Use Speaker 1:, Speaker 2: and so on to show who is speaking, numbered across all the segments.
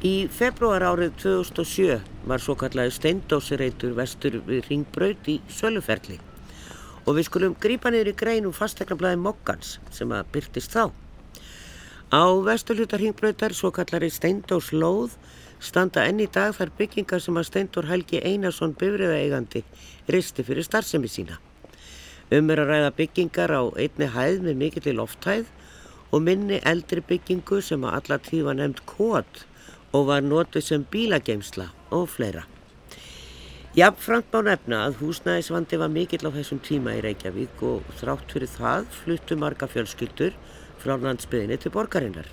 Speaker 1: Í februar árið 2007 var svo kallaði steindósireitur vestur við Ringbraut í Söluferli og við skulum grípa niður í greinum fastegnablaði Mokkans sem að byrtist þá. Á vesturlutar Ringbrautar svo kallari steindóslóð standa enn í dag þar byggingar sem að Steindór Helgi Einarsson bifriðaeigandi risti fyrir starfsemi sína. Um er að ræða byggingar á einni hæð með mikill í lofthæð og minni eldri byggingu sem að alla tíð var nefnd kót og var notuð sem bílageimsla og fleira. Jafnframt má nefna að húsnæðisvandi var mikill á þessum tíma í Reykjavík og þrátt fyrir það fluttu marga fjölskyldur frá landsbyðinni til borgarinnar.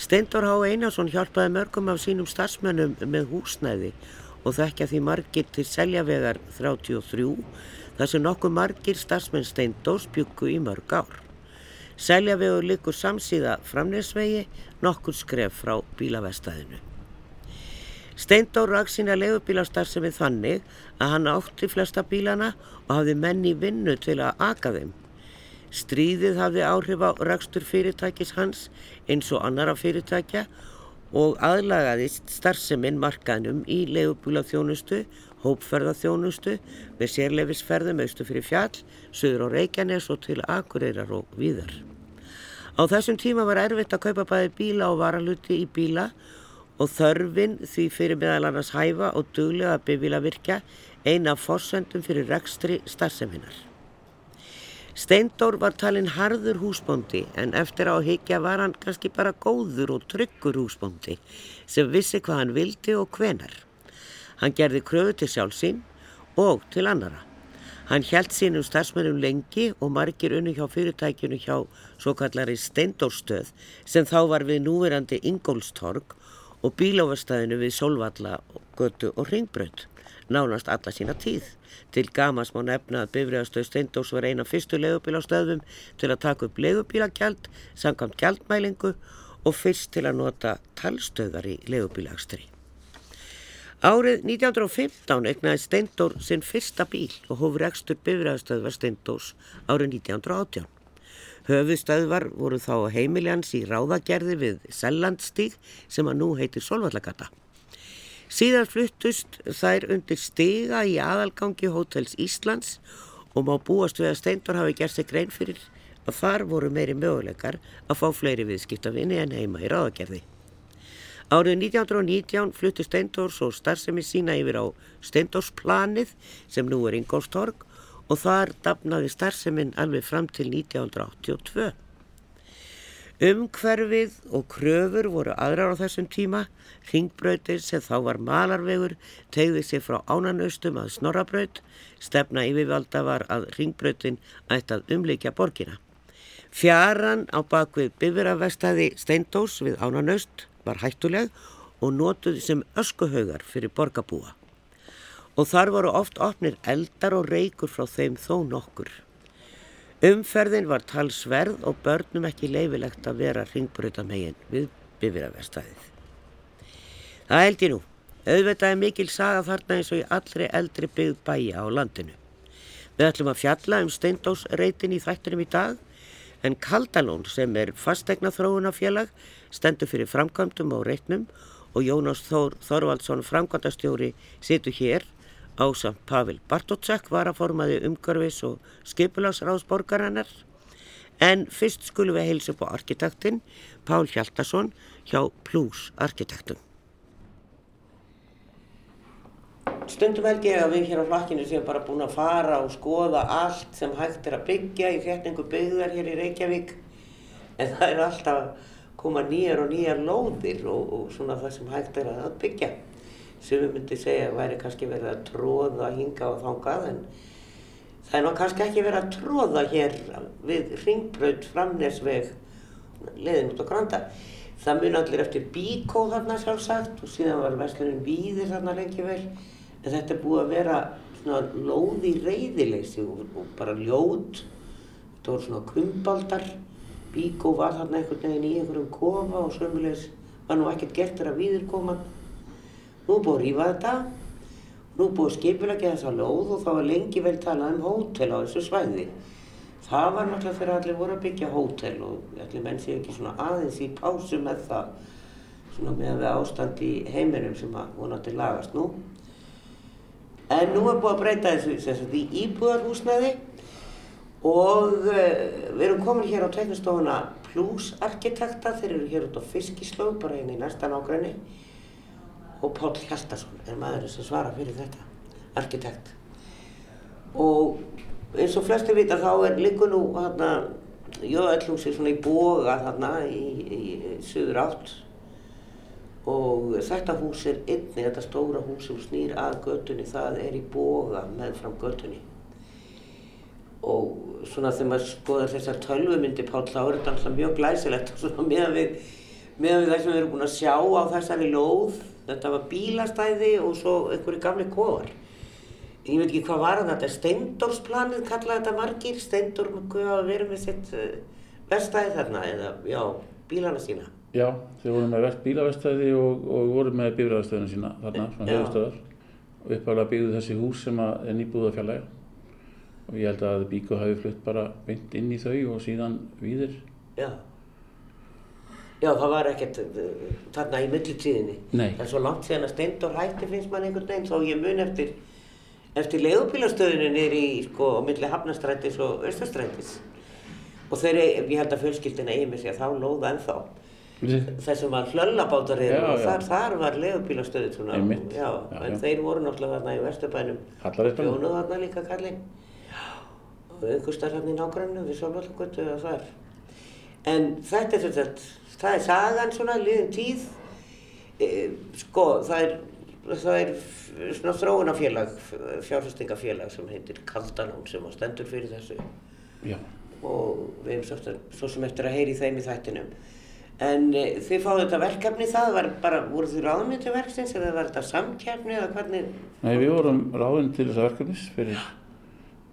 Speaker 1: Steindor H. Einarsson hjálpaði mörgum af sínum starfsmönnum með húsnæði og þekkja því margir til seljavegar 33 þar sem nokkuð margir starfsmenn Steindors byggu í mörg ár. Seljavegur likur samsíða framnesvegi nokkur skref frá bílavestæðinu. Steindór rak sína legubílastar sem við þannig að hann átti flesta bílana og hafði menni vinnu til að aka þeim. Stríðið hafði áhrif á rakstur fyrirtækis hans eins og annara fyrirtækja og aðlagaðist starfseminn markaðnum í legubílaþjónustu, hópferðaþjónustu með sérleifisferðum austu fyrir fjall, söður á Reykjanes og til Akureyrar og víðar. Á þessum tíma var erfitt að kaupa bæði bíla og varaluti í bíla og þörfin því fyrir meðal annars hæfa og duglega að bifila virka eina fórsendum fyrir rekstri starfseminnar. Steindór var talinn harður húsbóndi en eftir á higgja var hann kannski bara góður og tryggur húsbóndi sem vissi hvað hann vildi og hvenar. Hann gerði kröfu til sjálfsín og til annara. Hann held sínum starfsmennum lengi og margir unni hjá fyrirtækjunu hjá svo kallari Steindórstöð sem þá var við núverandi Ingólstorg og bílófastæðinu við Solvalla, Götu og Ringbrönd, nánast alla sína tíð. Til gamas má nefna að bifræðastöð Steindórs var eina fyrstu legubílastöðum til að taka upp legubílagjald, samkvæmt gjaldmælingu og fyrst til að nota talstöðar í legubílagstri. Árið 1915 egnaði Steindór sinn fyrsta bíl og hófur ekstur bifræðastöðvar Steindós árið 1918. Höfustöðvar voru þá heimiljans í ráðagerði við Sellandstíg sem að nú heitir Solvallagata. Síðan fluttust þær undir stiga í aðalgangi Hótels Íslands og má búast við að Steindór hafi gert sig grein fyrir að þar voru meiri möguleikar að fá fleiri viðskiptavinni en heima í ráðagerði. Árið 1919 fluttu Steindors og starfsemi sína yfir á Steindorsplanið sem nú er Ingolstorg og þar dafnaði starfsemin alveg fram til 1982. Umhverfið og kröfur voru aðrar á þessum tíma, ringbrautir sem þá var malarvegur, tegði sér frá ánanaustum að snorrabraut, stefna yfirvalda var að ringbrautin ætti að umleikja borgina. Fjaran á bakvið bifirafestæði Steindós við ánanaust var hættuleg og notuð sem öskuhaugar fyrir borgarbúa. Og þar voru oft opnir eldar og reykur frá þeim þó nokkur. Umferðin var talsverð og börnum ekki leifilegt að vera ringbröðamegin við bifirarverstaðið. Það held ég nú. Auðvitað er mikil saga þarna eins og í allri eldri byggð bæja á landinu. Við ætlum að fjalla um steindósreitin í þættinum í dag en Kaldalón sem er fastegna þróunafélag stendur fyrir framkvæmdum á reitnum og Jónas Þór Þorvaldsson framkvæmdastjóri situr hér á samt Pavel Bartótsek var að formaði umgörfis og skipulagsráðsborgarannar en fyrst skulum við heilsa upp á arkitektinn Pál Hjaltarsson hjá Plus Arkitektum. Stundum held ég að við hér á flakkinu séum bara búin að fara og skoða allt sem hægt er að byggja í þétningu byggðar hér í Reykjavík en það er alltaf koma nýjar og nýjar lóðir og, og svona það sem hægt er að byggja. Sem við myndum segja að væri kannski verið að tróða hinga og þangað en það er ná kannski ekki verið að tróða hér við ringbröð framnesveg leðin út á Granda. Það mun allir eftir bíkó þarna sjálfsagt og síðan var verslunum víðir þarna lengi vel. En þetta er búið að vera svona lóði reyðileysi og, og bara ljót. Þetta voru svona kumbaldar Bíkó var þarna einhvern veginn í einhverjum kofa og sömulegs var nú ekkert gert þegar viður koma nú búið að rýfa þetta. Nú búið að skipilegja þessa lóð og það var lengi vel talað um hótel á þessu svæði. Það var náttúrulega þegar allir voru að byggja hótel og allir menn séu ekki svona aðeins í pásu með það svona með við ástand í heiminum sem að vonandi lagast nú. En nú er búið að breyta þessu sem sagt í íbúðarhúsnæði og uh, við erum komin hér á teiknastofuna Plus Arkitekta, þeir eru hér út á Fiskislóð, bara einn í næsta nágræni og Pál Hjaltarsson er maðurinn sem svara fyrir þetta, arkitekt. Og eins og flesti vita þá er líku nú hérna Jóðallhúsi svona í boga þarna í, í, söður átt og þetta hús er inni, þetta stóra hús sem snýr að göttunni, það er í boga með fram göttunni og svona þegar maður skoðar þessar tölvumyndi Páll þá er þetta alltaf mjög glæsilegt. Og svona meðan við, meðan við það sem við erum búin að sjá á þessari lóð. Þetta var bílastæði og svo einhverju gamli kóar ég veit ekki hvað var þetta. Steindorsplanið kallaði þetta margir. Steindor hafa verið með sitt uh, vestæði þarna eða já, bílana sína.
Speaker 2: Já, þeir voru með bílavestæði og, og voru með bílavestöðina sína þarna, svona hefustöðar og uppáðlega byggðu þessi hús sem er nýbúða fjallega og ég held að Bíko hafi flutt bara beint inn í þau og síðan víðir.
Speaker 1: Já. Já, það var ekkert þarna í millitíðinni.
Speaker 2: Nei.
Speaker 1: Er svo langt síðan að Steindor hætti finnst mann einhvern veginn, þá ég mun eftir eftir leigubílastöðinu nýri í sko á milli Hafnastrætis og Östastrætis og þeir, ég held að fjölskyldina eigi með sig að þá lóða ennþá þessum var hlöllabátar og þar, þar var leigubílastöði svona, já,
Speaker 2: Já,
Speaker 1: en
Speaker 2: já.
Speaker 1: þeir voru náttúrulega þarna í Vesturbænum
Speaker 2: Hallarisbænum.
Speaker 1: Bjónuð þarna líka kallinn og einhver starf hérna í nágrannu við Sólvallagötu eða þar. En þetta er þetta það er sagan svona, liðin tíð. E, sko, það er það er svona þróunafélag fjárfestingafélag sem heitir Kaldalón sem að stendur fyrir þessu.
Speaker 2: Já,
Speaker 1: og við erum svo, svo sem eftir að heyri þeim í þættinum. En e, þið fáðu þetta verkefni það var bara, voru þið ráðni til verksins eða var þetta samkjafni eða hvernig?
Speaker 2: Nei, við vorum ráðin til þessa verkefnis fyrir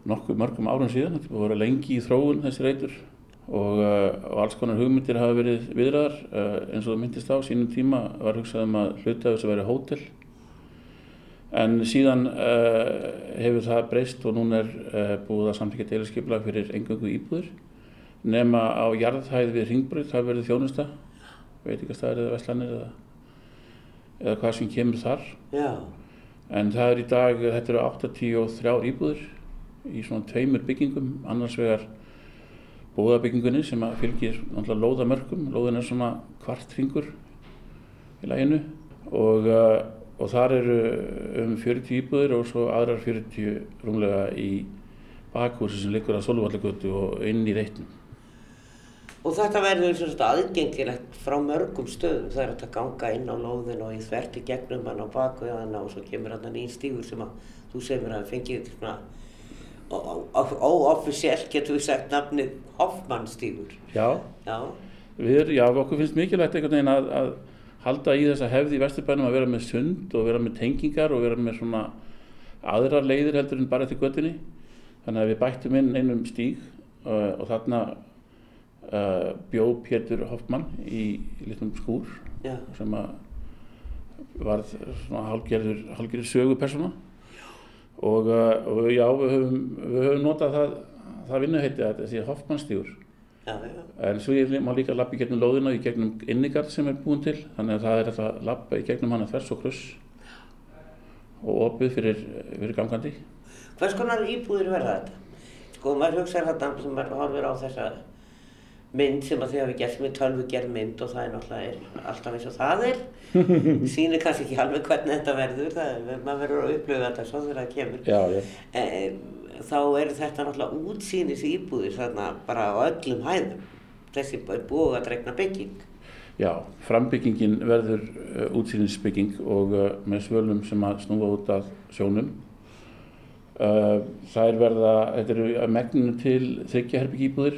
Speaker 2: nokkuð mörgum árum síðan. Að vera lengi í þróun þessi reytur og, uh, og alls konar hugmyndir hafa verið viðræðar. Uh, eins og það myndist á sínum tíma var hugsað um að hluta af þessu væri hótel. En síðan uh, hefur það breyst og núna er búið að samtíkja deilaskipla fyrir engöngu íbúður. Nema á jarðhæð við Ringbröð, það verður þjónusta, veitingastæðir eða veslanir eða, eða hvað sem kemur þar.
Speaker 1: já,
Speaker 2: En það er í dag, þetta eru 83 íbúður í svona tveimur byggingum, annars vegar bóðabyggingunni sem að fylgir náttúrulega lóðamörkum, lóðin er svona kvart hringur í læginu og, uh, og þar eru um 40 íbúður og svo aðrar 40 rúmlega í bakhúsi sem liggur að Solvallagötu og inn í reitnum.
Speaker 1: Og þetta verður sagt aðgengilegt frá mörgum stöðum. Það er að ganga inn á lóðin og í þvert í gegnum hann á baku og svo kemur hann nýjum stígur sem að þú segir að fengið svona óoffisíelt getur við sagt nafnið Hoffmann stígur.
Speaker 2: Já,
Speaker 1: Já,
Speaker 2: við, já, okkur finnst mikilvægt einhvern veginn að, að halda í þessa hefði í Vesturbænum að vera með sund og vera með tengingar og vera með svona aðrar leiðir heldur en bara til göttinni. Þannig að við bættum inn einum stíg uh, og þarna uh, bjó Pétur Hoffmann í litlum skúr
Speaker 1: já,
Speaker 2: sem að varð svona hálgerður sögupersona og, uh, og já, við höfum, við höfum notað það, það vinnuheiti að þessi Hoffmann stígur.
Speaker 1: já, já.
Speaker 2: En svo ég má líka lappa í gegnum lóðina og í gegnum innigarð sem er búin til. Þannig að það er þetta að lappa í gegnum hana þvers og kruss og opið fyrir, fyrir gangandi.
Speaker 1: Hvers konar íbúðir verða þetta? Sko, maður hugsaður þetta sem horfir á þessa mynd sem að þið hafi gert með tölvu gerð mynd og það er náttúrulega er alltaf eins og það er. Sýnir kannski ekki alveg hvernig þetta verður, það er, maður verður að upplifa þetta svo þegar það kemur.
Speaker 2: Já, já.
Speaker 1: e, þá er þetta náttúrulega útsýnis íbúðir þarna bara á öllum hæðum. Þessi búið að dregna bygging.
Speaker 2: Já, frambyggingin verður uh, útsýnisbygging og uh, með svölum sem að snúa út af sjónum. Uh, það er verða, þetta eru megninu til þryggja herbyggjýbúðir,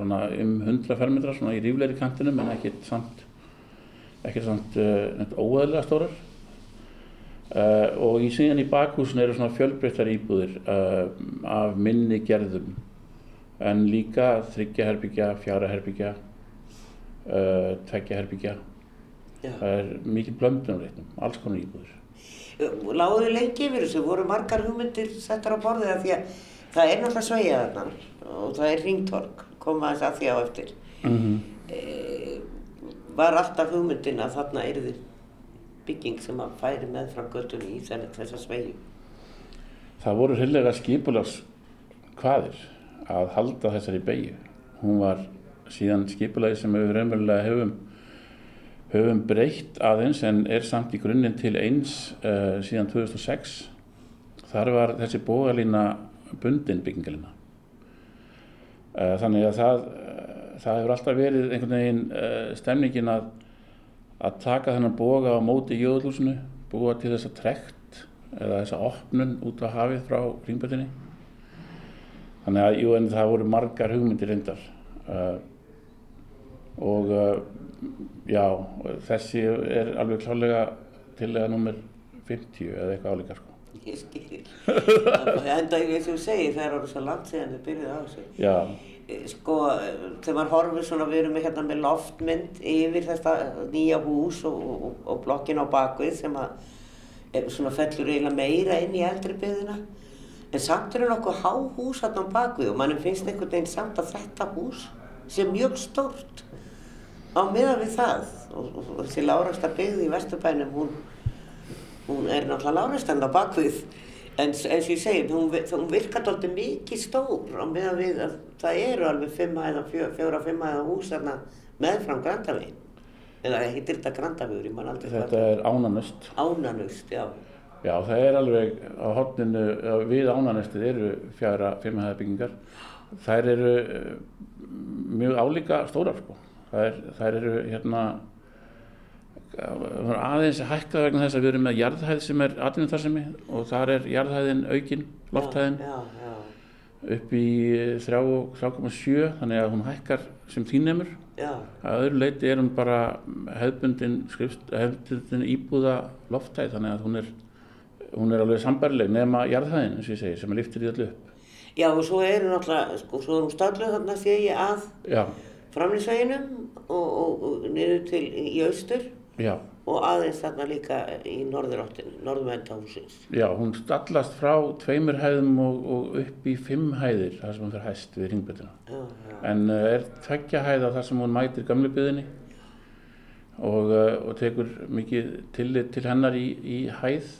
Speaker 2: svona um 100 fermetrar, svona í rífleiri kantinum en ekkert samt, ekkert samt uh, neitt óæðilega stórar. Uh, og í síðan í bakhúsin eru svona fjölbreyttar íbúðir uh, af minni gerðum en líka þryggja herbyggja, fjara herbyggja, uh, tveggja herbyggja.
Speaker 1: Já.
Speaker 2: Það er mikið blöndun á reitnum, alls konar íbúðir.
Speaker 1: Láðu lengi yfir þessu, voru margar hugmyndir settar á borðið af því að það er náttúrulega sveigja þarna og það er ringtork, koma þess að því á eftir.
Speaker 2: Mm -hmm.
Speaker 1: E, var alltaf hugmyndin að þarna erði bygging sem að færi með frá göttunni í þessa sveigjum.
Speaker 2: Það voru hillega skipulags hvaðir að halda þessari beigju. Hún var síðan skipulagi sem við raunverulega hefum, höfum breytt aðeins en er samt í grunninn til eins uh, síðan 2006. Þar var þessi bógalína bundin byggingalina. Uh, þannig að það, uh, það hefur alltaf verið einhvern veginn stemningin að að taka þennan boga á móti í jöðlúsinu, búa til þessa trekt eða þessa opnun út á hafið frá ringbötinni. Þannig að jú, það voru margar hugmyndir reyndar og já, þessi er alveg klálega til eða nummer 50 eða eitthvað álíka sko.
Speaker 1: Ég skil, enda ég sem segi það er orðið svo langt síðan þið byrjuði á þessu.
Speaker 2: Já.
Speaker 1: Eh, sko þegar maður horfið svona við erum hérna með loftmynd yfir þetta nýja hús og, og, og blokkin á bakvið sem að svona fellur eiginlega meira inn í eldri byggðina en samt er það nokkuð há hús hérna á bakvið og mannum finnst einhvern veginn samt að þetta hús sé mjög stórt á miðan við það og, og þessi lágræsta byggði í Vesturbænum hún, hún er náttúrulega lágræstan á bakvið En eins og ég segi, hún, hún virkar alltaf mikið stór á meðan við að það eru alveg fimmæða, fjóra fimmæða hús þarna meðfram Grandavegin. Eða heitir þetta Grandavegur, ég man aldrei.
Speaker 2: Þetta er Ánanust.
Speaker 1: Ánanust, já.
Speaker 2: Já, það er alveg á hodninu, við Ánanustið eru fjara fimmæða byggingar. Þær eru eh, mjög álíka stórar, sko. Þær, þær eru hérna aðeins hækkað vegna þess að við erum með jarðhæð sem er atvinnuðarsemi og þar er jarðhæðin aukinn, lofthæðin. Upp í 3,7 þannig að hún hækkar sem þýnnemur að öðru leiti er hún bara hefðbundin, hefðbundin íbúða lofthæð þannig að hún er, hún er alveg sambarileg nema jarðhæðin eins og ég segi sem er liftir í öllu upp.
Speaker 1: Já og svo er hún alltaf, sko, svo er hún stadluð þarna því að framlýsveginum og, og, og niður til í austur
Speaker 2: Já.
Speaker 1: og aðeins þarna líka í norðuráttinu, norðumendahúsins.
Speaker 2: Já, hún stallast frá tveimur hæðum og, og upp í fimm hæðir þar sem hún fyrir hæst við ringbötuna. En uh, er tveggja hæða þar sem hún mætir gamle byðinni og, uh, og tekur mikið tillit til hennar í, í hæð.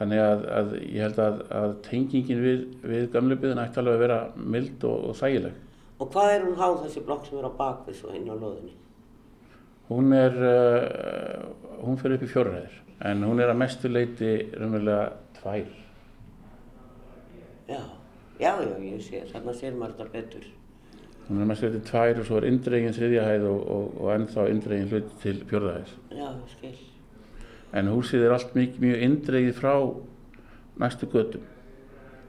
Speaker 2: Þannig að, að ég held að, að tengingin við, við gamle byðina ætti alveg að vera mild og, og þægileg.
Speaker 1: Og hvað er hún háð þessi blokk sem er á bakvið svo inn á loðinni?
Speaker 2: Hún er, uh, hún fyrir upp í fjórræðir en hún er að mestu leiti raunverulega tvær.
Speaker 1: Já, já, já, ég sé, þarna sér maður þetta betur.
Speaker 2: Hún er að mestu leiti tvær og svo er indregin þriðjahæð og, og, og ennþá indregin hluti til fjórræðis.
Speaker 1: Já, skil.
Speaker 2: En húsið er allt mjög, mjög indregið frá næstu göttum,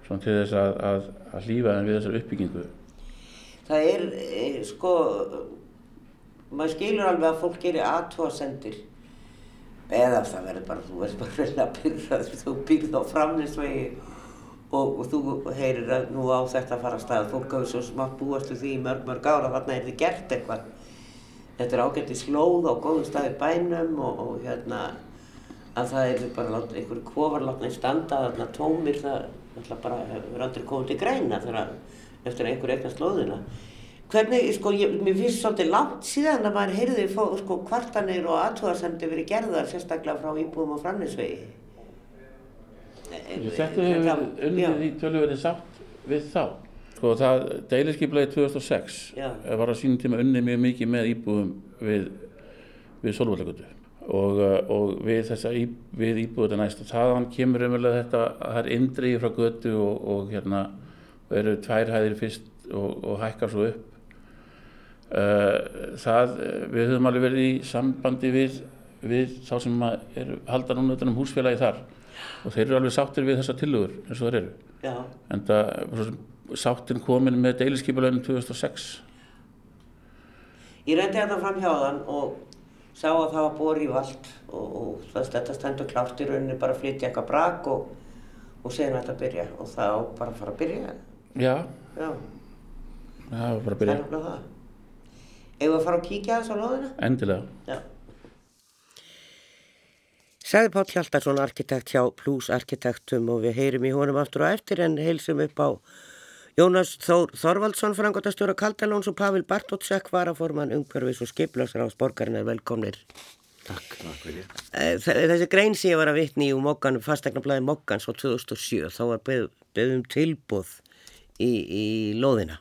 Speaker 2: svona til þess að, að, að lífa þeim við þessar uppbyggingu.
Speaker 1: Það er, eh, sko, maður skilur alveg að fólk gerir aðtóasendir eða það verður bara, þú verður bara vel að byrja þú byrð á framleysvegi og, og þú heyrir að nú á þetta fara að staða fólk hafur svo smátt búastu því mörg mörg ára þarna er þið gert eitthvað. Þetta er ágætt í slóð á góðum staði bænum og, og hérna að það er bara einhverju kofarlátna í standa þarna tómir það ætla bara hefur aldrei komið til græna þegar eftir einhverju eitthvað slóðina Hvernig, sko, ég, mér finnst svolítið langt síðan að maður heyrði fó, sko, kvartanir og aðtúarsemdi verið gerðar sérstaklega frá íbúðum og framleysvegi.
Speaker 2: Þetta hefur verið unnið í tölvöðinni sátt við þá. Sko það, deiliskyplaði 2006 Já. var á sínum tíma unnið mjög mikið með íbúðum við, við solvöldagötu og, og við þessa í, við íbúðuna næst og þaðan kemur umverulega þetta að það er indriði frá götu og, og hérna eru tvær hæðir fyrst og, og hækkar svo upp Eh, það, við höfum alveg verið í sambandi við, við þá sem er halda núna utan um húsfélagi þar. Og þeir eru alveg sáttir við þessa tillögur eins og þeir eru.
Speaker 1: Já.
Speaker 2: en það sáttin komin með deiliskypulögnin 2006
Speaker 1: Ég reyndi þetta fram hjá þann og sá að það var borið í vald og, og þetta stendur klárt í rauninni bara að flytja eitthvað brak og, og segja þetta að byrja. Og þá bara fara að byrja.
Speaker 2: Já,
Speaker 1: Já.
Speaker 2: það var bara að byrja.
Speaker 1: Það það Eða að fara að kíkja þess á loðina?
Speaker 2: Endilega.
Speaker 1: Já. Sæði Páll Hjaldarsson, arkitekt hjá Plus Arkitektum og við heyrim í honum aftur og eftir en heilsum upp á Jónas Þór Þorvaldsson, frangotastjóra Kaldalóns og Pavel Bartótsek, varaforman umhverfis og skiplagsráðs borgarinnar velkomnir.
Speaker 3: Takk, takk fyrir.
Speaker 1: Eh, þessi grein sem ég var að vitni í um Mokkan, fastegnablaði Mokkans á 2007, þá var beðum tilbúð í, í lóðina.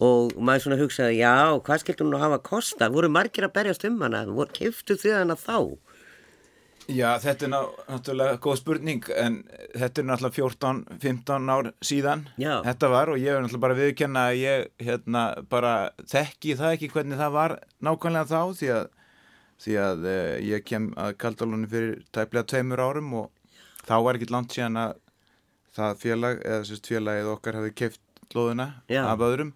Speaker 1: Og maður svona hugsaði, já, hvað skildum nú hafa kosta? Voru margir að berjast um hana? Kiftu þið hana þá?
Speaker 3: Já, þetta er náttúrulega góð spurning en þetta er náttúrulega 14-15 ár síðan
Speaker 1: Já.
Speaker 3: þetta var og ég er náttúrulega bara viðkenna að ég hérna bara þekki það ekki hvernig það var nákvæmlega þá því að, því að eh, ég kem að kaldalunni fyrir tæplega tveimur árum og þá var ekki langt síðan að það félag eða sérst félagið okkar hafi keift lóðuna
Speaker 1: Já.
Speaker 3: af öðrum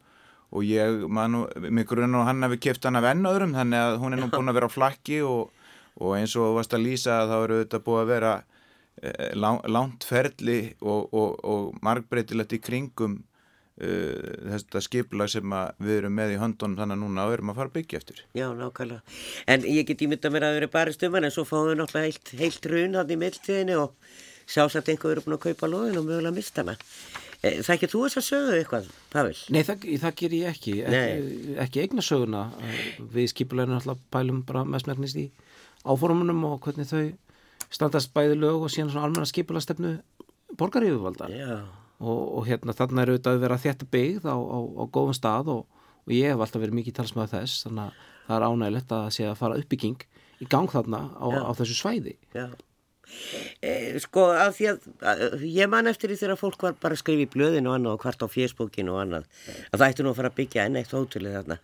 Speaker 3: og ég, mig grunn og hann hafi keift hann af enn öðrum þannig að hún er nú búin að vera á flakki og og eins og varst að lýsa þá eru þetta búið að vera eh, lang, langt ferli og, og, og margbreytilegt í kringum uh, þetta skipla sem við erum með í höndunum þannig að núna erum að fara að byggja eftir.
Speaker 1: Já, nákvæmlega. En ég get ímynda mér að það eru bara stuman en svo fáum við náttúrulega heilt, heilt run að því meiltíðinni og sjás að einhver eru búin að kaupa loðin og mögulega mista hana. Eh, það ekki þú þess að sögu eitthvað, Pavel?
Speaker 4: Nei, það, það ger ég ekki. Ekki, ekki eigna söguna. Við skipuleginu alltaf pælum bara mestmæknist í áformunum og hvernig þau standast bæði lög og síðan svona almenna skipulastefnu borgaríðuvalda og, og hérna þarna eru auðvitað að vera þetta byggð á, á, á góðum stað og, og ég hef alltaf verið mikið talsmaður þess þannig að það er ánægilegt að sé að fara uppbygging í gang þarna á, á þessu svæði
Speaker 1: Já sko af því að, að ég man eftir því þegar fólk var bara að skrifa í blöðinu og annað og hvart á fjersbókinu og annað að það ætti nú að fara að byggja enn eitt hótelið þarna.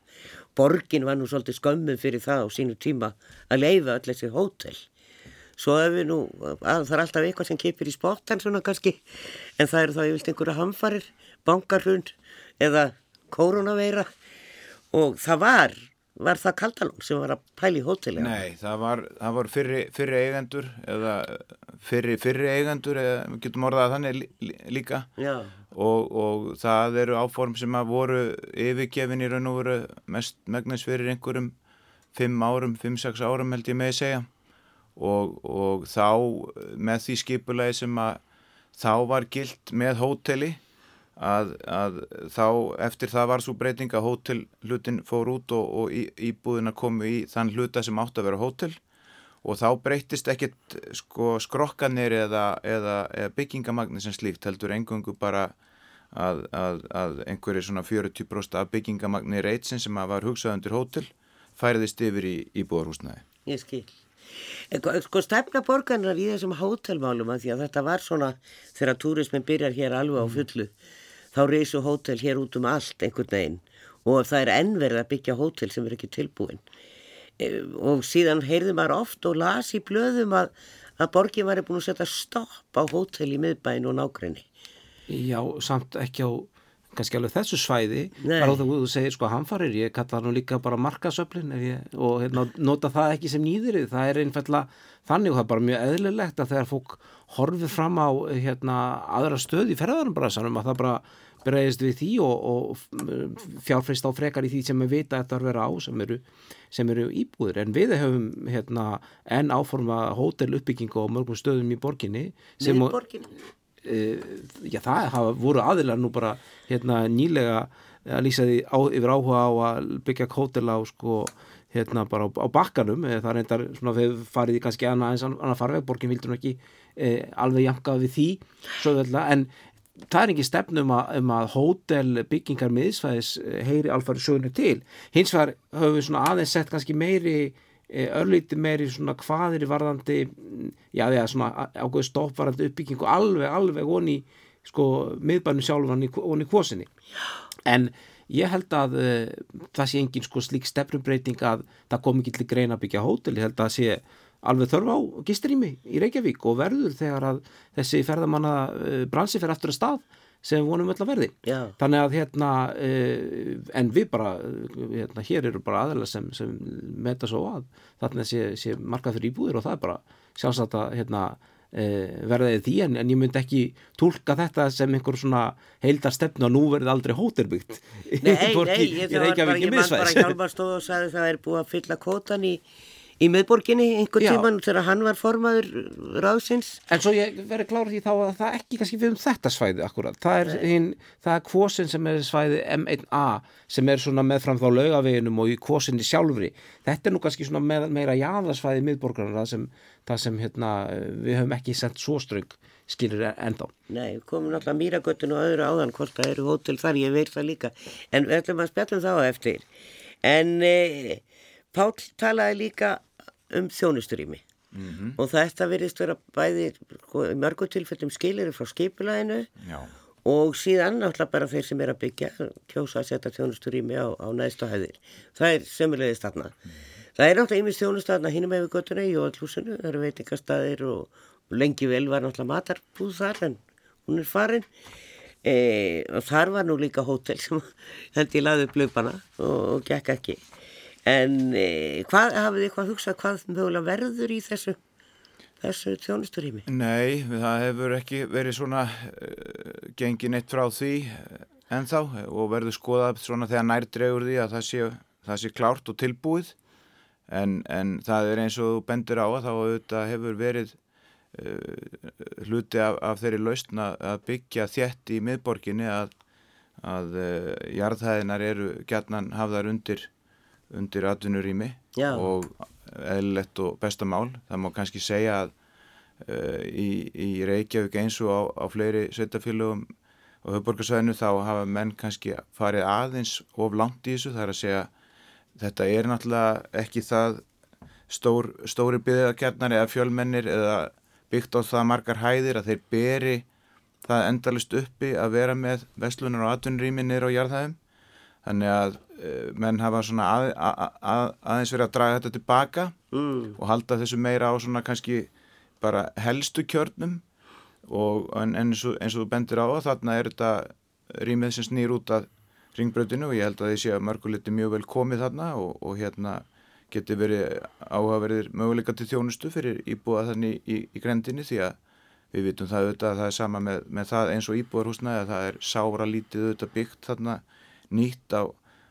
Speaker 1: Borgin var nú svolítið skömmuð fyrir það á sínu tíma að leiða öll þessi hótel. Svo ef við nú, að það er alltaf eitthvað sem kipir í spottan svona kannski en það eru þá yfirlt einhverja hamfarir bankarhund eða koronaveira og það var var það Kaldalón sem var að pæli hóteli?
Speaker 3: Nei, það var, það var fyrri, fyrri eigendur eða fyrri, fyrri eigendur eða getum orðað þannig líka. Og, og það eru áform sem að voru yfirgefin í raun og voru mest megnis fyrir einhverjum 5 árum, 5-6 árum held ég með að segja. Og, og þá með því skipulegi sem að þá var gilt með hóteli að, að þá eftir það var svo breyting að hótelhlutin fór út og, og í, íbúðina komu í þann hluta sem átt að vera hótel og þá breytist ekkert sko, skrokkanir eða, eða, eða byggingamagni sem slíkt heldur engungu bara að, að, að einhverju svona 40% af byggingamagni reytsin sem var hugsað undir hótel færiðist yfir í íbúðarhúsnaði.
Speaker 1: Ég skil. Sko stefna borgarnar í þessum hótelmálum að því að þetta var svona þegar túrismin byrjar hér alveg á fullu þá reysu hótel hér út um allt einhvern veginn. Og það er ennverð að byggja hótel sem er ekki tilbúin. E, og síðan heyrði maður oft og las í blöðum að, að borgin var búin að setja stopp á hótel í miðbæin og nákrenni
Speaker 4: Já, samt ekki á kannski alveg þessu svæði. Bara þá þú segir sko hamfarir, ég kalla það nú líka bara markasöflin og hérna, nota það ekki sem nýðrið, það er einfallega þannig og það er bara mjög eðlilegt að þegar fólk horfið fram á hérna, aðra stöð í ferðarum bara sannum að það bara breyðist við því og, og fjárfrist á frekar í því sem við vita að þetta er að vera á sem eru, sem eru íbúður en við höfum hérna, enn áforma hóteluppbyggingu á mörgum stöðum í borginni
Speaker 1: Með borginni?
Speaker 4: Uh, já það hafa voru aðilar nú bara hérna nýlega að lýsa því á, yfir áhuga á að byggja hótel á sko hérna bara á, á bakkanum eh, það reyndar svona við farið í kannski annað annað farveg, borgin vildur nú ekki eh, alveg jankað við því vel en það er ekki stefnum að, um að hótel byggingar miðsvæðis eh, heyri alfari sögunu til. Hins vegar höfum við svona aðeins sett kannski meiri Eh, örlíti meiri svona hvaðir varðandi já því að svona ákveðu stoppvarandi uppbyggingu alveg, alveg onni sko miðbænum sjálfan onni kvosinni en ég held að uh, það sé engin sko slík stefnumbreyting að það kom ekki til greina að byggja hótel, ég held að það sé alveg þörf á gisturími í Reykjavík og verður þegar að þessi ferðamanna uh, bransi fer aftur að stað sem vonum öll að verði.
Speaker 1: Já.
Speaker 4: þannig að hérna uh, en við bara, hérna, hér eru bara aðeins sem, sem meta svo að þarna sé, sé markað fyrir íbúðir og það er bara sjálfsagt að hérna, verðaði því. En, en ég myndi ekki tólka þetta sem einhver svona heildar stefnu að nú verði aldrei hóterbyggt
Speaker 1: Nei, nei, ég, var bara, ég man bara hjálparstóð og sagði það er búið að fylla kótan í í miðborginni einhver tíman þegar hann var formaður ráðsins.
Speaker 4: En svo ég verði klárið því þá að það ekki kannski við um þetta svæði akkurat. Það er, hinn, það er kvosin sem er svæði M1A sem er svona meðfram þá laugaveginum og í kvosinni sjálfri. Þetta er nú kannski svona með, meira jáðarsvæði miðborgarna það sem, það sem hérna, við höfum ekki sendt svo ströng skilir ennþá.
Speaker 1: Nei, komum náttúrulega mýragöttun og öðru áðan hvort það eru hótel þar, ég veit það líka. En við ætlum að spjallum þá eftir. En e, Pál talaði líka um þjónusturými mm -hmm. og þetta virðist vera bæði sko, mörgu tilfellum skilir frá skipulæðinu og síðan náttúrulega bara þeir sem er að byggja kjósa að setja þjónusturými á, á næstu hæðir. Það er sömulegðist þarna. Mm. Það er náttúrulega ymið þjónustafna hínum með við göttuna í Jóðlúsinu, það eru veitingastæðir og lengi vel var náttúrulega matarbúð þar en hún er farin e, og þar var nú líka hótel sem held ég laði upp löpana og, og gekk ekki en e, hvað hafið þið eitthvað hugsað hvað mögulega verður í þessu þessu tjónusturími?
Speaker 3: Nei, það hefur ekki verið svona uh, gengin eitt frá því ennþá og verður skoðað svona þegar nærdregur því að það sé, það sé klárt og tilbúið en, en það er eins og þú bendir á að þá auðvitað hefur verið uh, hluti af, af þeirri lausna að byggja þjætt í miðborginni að, að uh, jarðhæðinar eru gætnan hafðar undir undir atvinnurími og eðlilegt og bestamál. Það má kannski segja að uh, í, í Reykjavík eins og á, á fleiri sveitafélögum og höfborgarsvæðinu þá hafa menn kannski farið aðeins of langt í þessu. Það er að segja þetta er náttúrulega ekki það stór, stóri byggðarkjarnar eða fjölmennir eða byggt á það margar hæðir að þeir beri það endalist uppi að vera með vestlunar og atvinnurími niður á jarðhæðum. Þannig að Eh, menn hafa svona að, að, að, aðeins verið að draga þetta tilbaka mm. og halda þessu meira á svona kannski bara helstu kjörnum og en, eins, og, eins og þú bendir á þarna er þetta rýmið sem snýr út af ringbröðinu og ég held að því sé að mörguliti mjög vel komið þarna og, og hérna geti verið áhugaverðir möguleika til þjónustu fyrir íbúa þannig í, í, í grendinni því að við vitum það auðvitað að það er sama með, með það eins og íbúarhúsna að það er sára lítið auðvitað byggt þarna nýtt á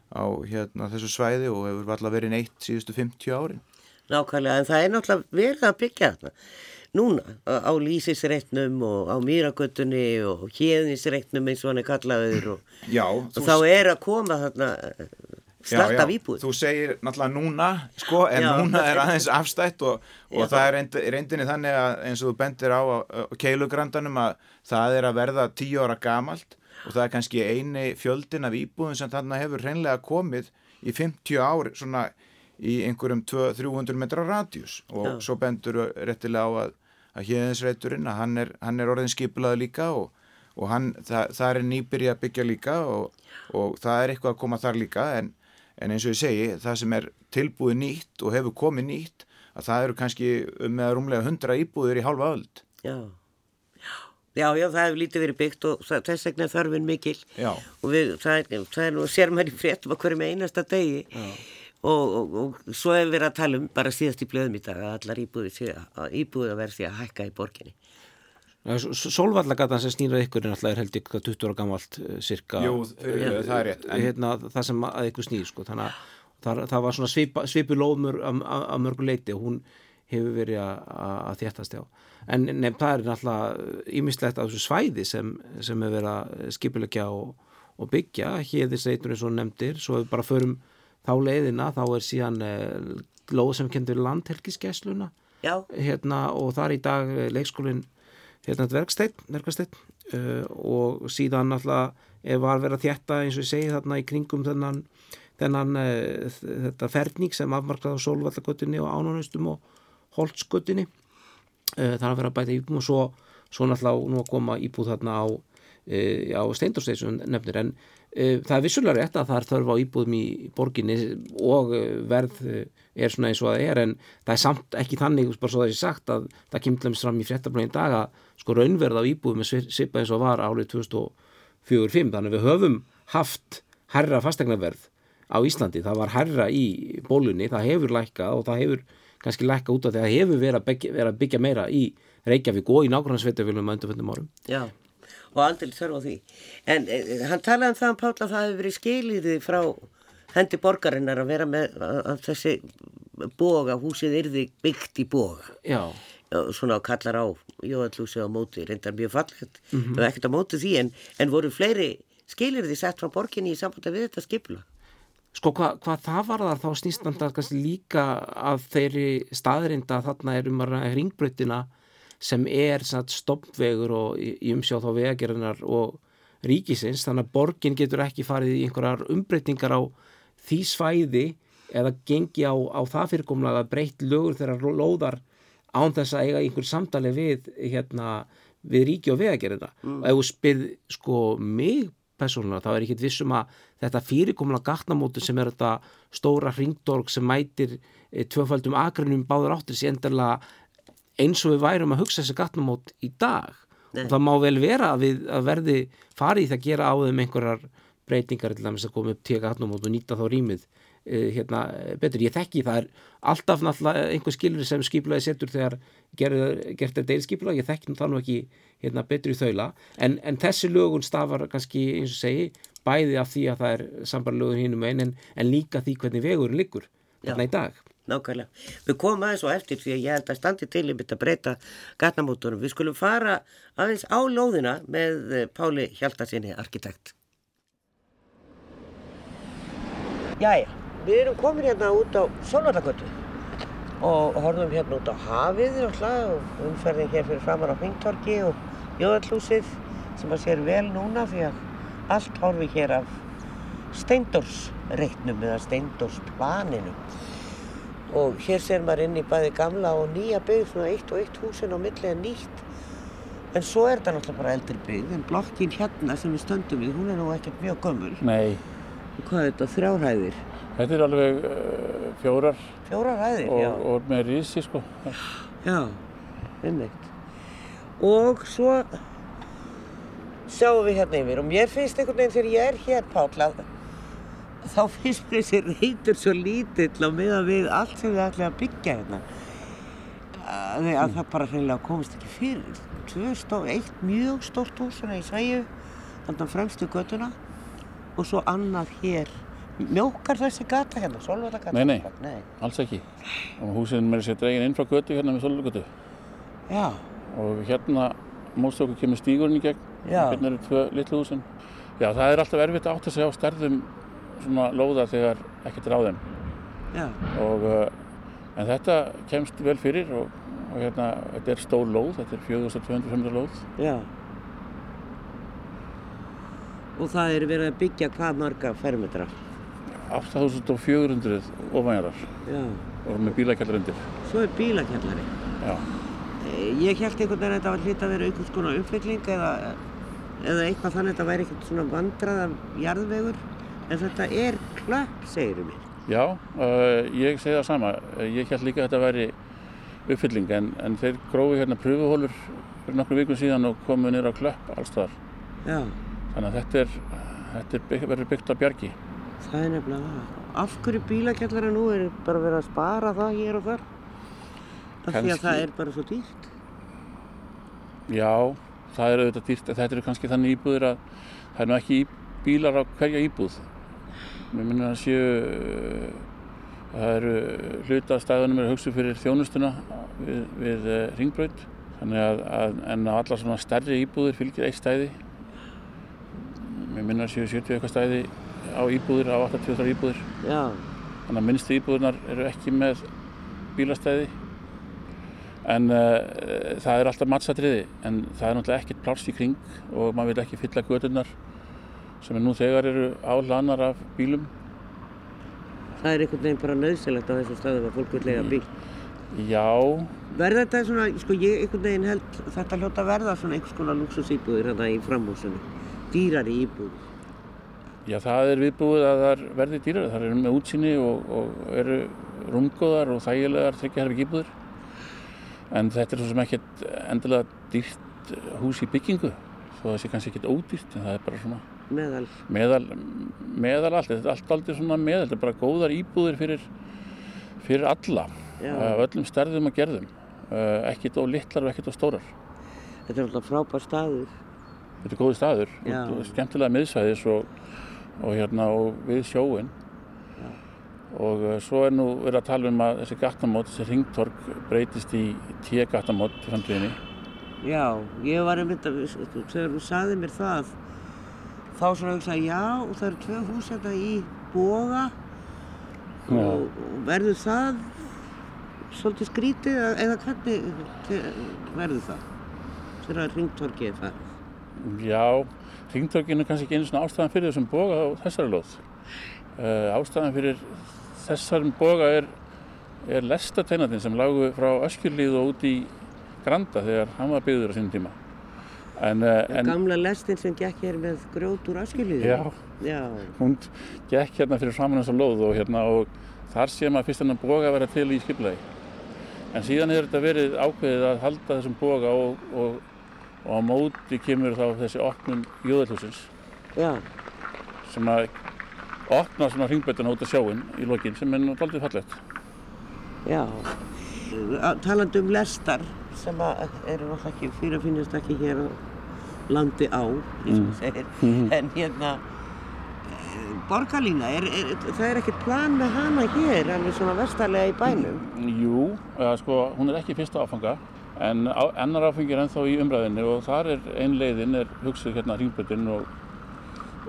Speaker 3: á hérna, þessu svæði og hefur alltaf verið neitt síðustu 50 árin.
Speaker 1: Nákvæmlega, en það er náttúrulega verið að byggja þarna. Núna á lýsisreitnum og á mýragötunni og hérðinsreitnum eins og hann er kallaður og,
Speaker 3: já,
Speaker 1: og þá er að koma þarna starta výbúð.
Speaker 3: Þú segir náttúrulega núna, sko, en já. núna er aðeins afstætt og, og já, það er reynd, reyndinni þannig að eins og þú bendir á, á, á keilugrandanum að það er að verða tíu ára gamalt og það er kannski eini fjöldin af íbúðum sem þarna hefur hreinlega komið í 50 ár svona í einhverjum 200-300 metra radjus og Já. svo bendur réttilega á að, að hérðinsreiturinn að hann er, hann er orðin skipulaði líka og, og hann, það, það er nýbyrja að byggja líka og, og það er eitthvað að koma þar líka. En, en eins og ég segi það sem er tilbúið nýtt og hefur komið nýtt að það eru kannski með rúmlega 100 íbúður í halva öll
Speaker 1: Já Já, já, það hefur lítið verið byggt og það, þess vegna er þörfin mikil
Speaker 3: já.
Speaker 1: og við, það, er, það er nú sér maður í fréttum að hverju með einasta degi og, og, og svo hefur við verið að tala um bara síðast í blöðum í dag að allar íbúði að verði því að hækka í borginni.
Speaker 4: Solvallagatan sem snýra ykkur er alltaf held ykkur 20 ára gammalt cirka.
Speaker 3: Jú, fyrir, það er rétt.
Speaker 4: En... Hérna, það sem að ykkur snýr sko, þannig að það, það var svona svipu lóðmur að mörgu leiti og hún hefur verið að þéttast já. En nefn það er náttúrulega ímislegt á þessu svæði sem, sem er verið að skipilegja og, og byggja. Þessi eitur eins og nefndir svo við bara förum þá leiðina þá er síðan eh, lóð sem kendur landhelgiskessluna hérna, og það er í dag leikskólin hérna verksteinn uh, og síðan náttúrulega var verið að þjætta eins og ég segi þarna í kringum þennan, þennan uh, þetta ferning sem afmarkaði á Solvallagötunni og Ánunustum og Holtsgötunni. Eh, það er að vera að bæta íbúum og svo, svo náttúrulega nú að koma íbúð þarna á, e, á steindorsteisum nefnir. En e, það er vissulega rétt að það er þörf á íbúðum í borginni og verð er svona eins og það er en það er samt ekki þannig bara svo það er sagt að það kemur til að fram í fréttablögin dag að sko raunverð á íbúðum er svipa eins og var árið 2004-05 þannig við höfum haft herra fastegnaverð á Íslandi, það var herra í bólunni, það hefur lækkað og það hefur kannski lækka út af því að hefur verið að byggja, verið að byggja meira í Reykjavík og í nákvæmlega sveitafélum að undarföndum árum.
Speaker 1: Já, og aldrei þörf á því. En eh, hann talaði um það um Páll að það hefur verið skiliði frá hendi borgarinnar að vera með að þessi boga, húsið yrði byggt í boga.
Speaker 4: Já.
Speaker 1: Svona kallar á jóallúsi á móti, reyndar mjög fallet, mm -hmm. var ekkert á móti því en, en voru fleiri skilir því sett frá borginni í sambandi við þetta skipla.
Speaker 4: Sko hvað hva það var þar þá snýstandar kannski líka að þeirri staðrinda þarna er um að ringbröttina sem er stoppvegur og í umsjáð þá vegagerðinar og ríkisins þannig að borgin getur ekki farið í einhverjar umbreytingar á því svæði eða gengi á, á það fyrirkomlega að breytt lögur þeirra lóðar án þess að eiga einhver samtali við, hérna, við ríki og vegagerðina mm. og ef þú spyrð sko mig persónulega þá er ekki vissum að þetta fyrirkomlega gatnamótu sem er þetta stóra hringdorg sem mætir e, tvöfaldum agrinum báður áttir sem endarlega eins og við værum að hugsa þessi gatnamót í dag Nei. og það má vel vera að við að verði farið það að gera á þeim einhverjar breytingar til að koma upp tíka hattum og nýta þá rýmið hérna, betur. Ég þekki það er alltaf náttúrulega einhver skilur sem skiplaði setur þegar gert er deilskipla, ég þekki það nú ekki hérna, betur í þaula en, en þessi lögun stafar kannski eins og segi bæði af því að það er sambarlögun hínum einn en, en líka því hvernig vegurinn liggur þarna í dag
Speaker 1: nákvæmlega. Við komum aðeins og eftir því að ég held að standi til um þetta breyta gatnamótorum. Við skulum fara aðeins á lóðina með eh, Páli Hjaltarsinni, arkitekt. Jæja, við erum komin hérna út á Sólvallagötu og horfum hérna út á hafið og umferðin hér fyrir framar á Hengtorki og Jóðallúsið sem að sér vel núna því að allt horfi hér af steindórsreitnum eða steindórsplaninu og hér ser maður inn í bæði gamla og nýja byggð svona eitt og eitt húsin á milli er nýtt. En svo er þetta náttúrulega bara eldri byggð en blokkin hérna sem við stöndum við hún er nú ekkert mjög gömul.
Speaker 2: Nei
Speaker 1: Hvað er þetta? Þrjárhæðir?
Speaker 2: Þetta er alveg uh, fjórar
Speaker 1: Fjórar hæðir,
Speaker 2: og,
Speaker 1: já
Speaker 2: og með rísi sko
Speaker 1: Já, einmitt og svo sjáum við hérna yfir og mér finnst einhvern veginn þegar ég er hér Páll að þá finnst mér þessi reytur svo lítill á miða við allt sem við ætlum að byggja hérna að, að mm. það bara hreinlega komist ekki fyrir Stór, eitt mjög stórt hús svona í Sæju þannig að fremstu göttuna og svo annað hér. Mjókar þessi gata hérna, Solvallagata
Speaker 2: nei, nei, nei, alls ekki. Og húsinn með þessi dregin inn frá götu hérna með Solvallagatu
Speaker 1: já.
Speaker 2: Og hérna móst okkur kemur stígurinn í gegn. Já. hérna eru tvö litlu húsinn já, það er alltaf erfitt átt að segja á stærðum svona lóða þegar ekkert er á þeim. Og, uh, en þetta kemst vel fyrir og, og hérna, þetta er stór lóð, þetta er 4200 lóð.
Speaker 1: Já Og það er verið að byggja hvað marga fermetra?
Speaker 2: 8400 ofanjarar og með bílakjallar undir
Speaker 1: Svo er bílakjallari
Speaker 2: Já
Speaker 1: eh, Ég held einhvern veginn að þetta var hlýtt að vera einhvers konar uppbyggling eða, eða eitthvað þannig að þetta væri eitthvað svona vandraða jarðvegur En þetta er klapp, segir um mér.
Speaker 2: Já, uh, ég segi það sama. Ég held líka að þetta væri uppfylling en, en þeir grófi hérna pröfuhólur fyrir nokkru vikum síðan og komu nýra á klapp allstaðar.
Speaker 1: Já.
Speaker 2: Þannig að þetta, er, þetta er bygg, verður byggt á bjargi.
Speaker 1: Það er nefnilega það. Af hverju bílakjallara nú er bara verið að spara það hér og þar? Af Kanski... því að það er bara svo dýrt.
Speaker 2: Já, það er auðvitað dýrt. Þetta eru kannski þannig íbúðir að það er nú ekki bílar á hverja íbúð Mér minnir að séu það eru hlutastæðunum er hugsu fyrir þjónustuna við, við uh, ringbraut þannig að, að en á alla svona stærri íbúðir fylgir eitt stæði mér minnir að séu 70 eitthvað stæði á íbúðir, á 80 íbúðir
Speaker 1: Já.
Speaker 2: þannig að minnstu íbúðirnar eru ekki með bílastæði en uh, það er alltaf mattsatriði en það er náttúrulega ekkert plárs í kring og maður vil ekki fylla gödurnar sem er nú þegar eru áhlanar af bílum.
Speaker 1: Það er einhvern veginn bara nöðsilegt á þessum stöðum að fólk vil lega bíl.
Speaker 2: Já.
Speaker 1: Verða þetta svona, sko ég einhvern veginn held þetta hljóta verða svona einhvers konar luxusýbúðir hérna í framhúsinu, dýrari íbúð.
Speaker 2: Já það er viðbúið að það verði dýrari, það eru með útsýni og, og eru rungóðar og þægilegar tryggjaherfi íbúður. En þetta er svo sem ekkert endilega dýrt hús í byggingu, þó það sé kannski ekkert ódýrt en það er bara svona
Speaker 1: meðal.
Speaker 2: meðal, meðal allt, þetta er allt aldrei svona meðal. Þetta er bara góðar íbúðir fyrir fyrir alla uh, öllum stærðum og gerðum. Uh, ekkert á litlar og ekkert á stórar.
Speaker 1: Þetta er alltaf frábær staður
Speaker 2: Þetta er góði staður. Og skemmtilega miðsvæðis og, og hérna og við sjóin og uh, svo er nú verið að tala um að þessi gattamót, þessi ringtorg breytist í tíu gattamót í framtíðinni.
Speaker 1: Já, ég var einmitt að, þegar þú saði mér það, þá svona hugsaði já, og það eru tvö hús þetta hérna í boga. Og, og verður það svolítið skrítið eða hvernig verður það? Þegar ringtorkið er það?
Speaker 2: Já, ringtorkinu er kannski ekki einu svona ástæðan fyrir þessum boga á þessari lóð. Uh, ástæðan fyrir þessarm boga er, er lestateinatinn sem lágu frá Öskjurlíð og út í Granda þegar hann var byggður á sínum tíma.
Speaker 1: En, uh, en, gamla lestin sem gekk hér með grjót úr Öskjurlíðu?
Speaker 2: Já, já, hún gekk hérna fyrir framann þessar lóð og, hérna, og þar sé maður fyrst hennar boga að vera til í skipulegi. En síðan hefur þetta verið ákveðið að halda þessum boga og, og, og á móti kemur þá þessi opnum jóðalhúsins sem að opna svona hringbötuna út af sjáinn í lokin sem er náttúrulega fallegt.
Speaker 1: Já, talandu um lestar sem eru náttúrulega ekki, fyrir að finnast ekki hér landi á, eins og mm. segir, mm -hmm. en hérna borgarlína, er, er, það er ekkert plan með hana hér, alveg svona vestarlega í bænum?
Speaker 2: Jú, ja, sko, hún er ekki fyrsta áfanga, en á, ennar áfengi er ennþá í umræðinu og þar er ein leiðin, er hugsið hérna hringbötinn og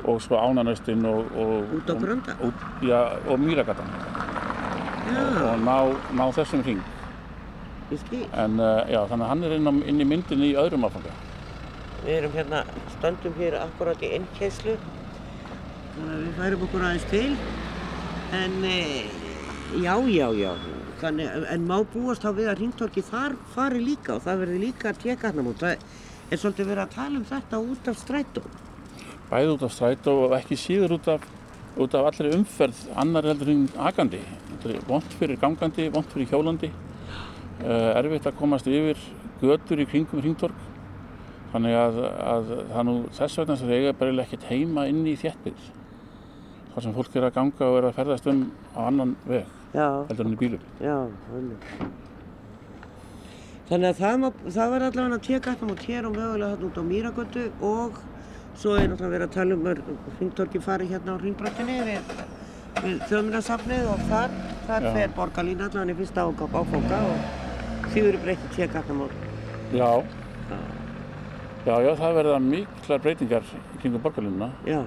Speaker 2: og svo ánanöstin og, og,
Speaker 1: út á grönda og,
Speaker 2: og mýragatan. Og ná, ná þessum hring. En uh, já, þannig að hann er inn, á, inn í myndin í öðrum áfanga.
Speaker 1: Við erum hérna, stöndum hér akkurát í ennkeslu þannig að við færum okkur aðeins til. En e, já, já, já þannig, en má búast á við að hringtorki þar fari líka og það verður líka að tjeka hann á mót það er svolítið verið að tala um þetta út af strætum
Speaker 2: bæði út af strætó og ekki síður út af, út af allri umferð annar heldur en agandi. Vont fyrir gangandi, vont fyrir hjólandi, uh, erfitt að komast yfir götur í kringum hringtorg. Þannig að, að það nú þess vegna sem það eiga bara ekkert heima inn í þéttbygg. Þar sem fólk er að ganga og er að ferðast um á annan veg, Já. heldur en í bílum.
Speaker 1: Já, þannig. Þannig að það, það verður allavega að teka þetta mot hér og mögulega þarna út á Mýragötu og Svo er náttúrulega verið að tala um að hringtorki fari hérna á hringbröttinni við, við þjóðminnarsafnið og þar, þar já. fer borgarlín allavega í fyrsta áfóka og því verið breytið aftan mál.
Speaker 2: Já. já, já, já, það verða miklar breytingar kring borgarlínuna.
Speaker 1: Já.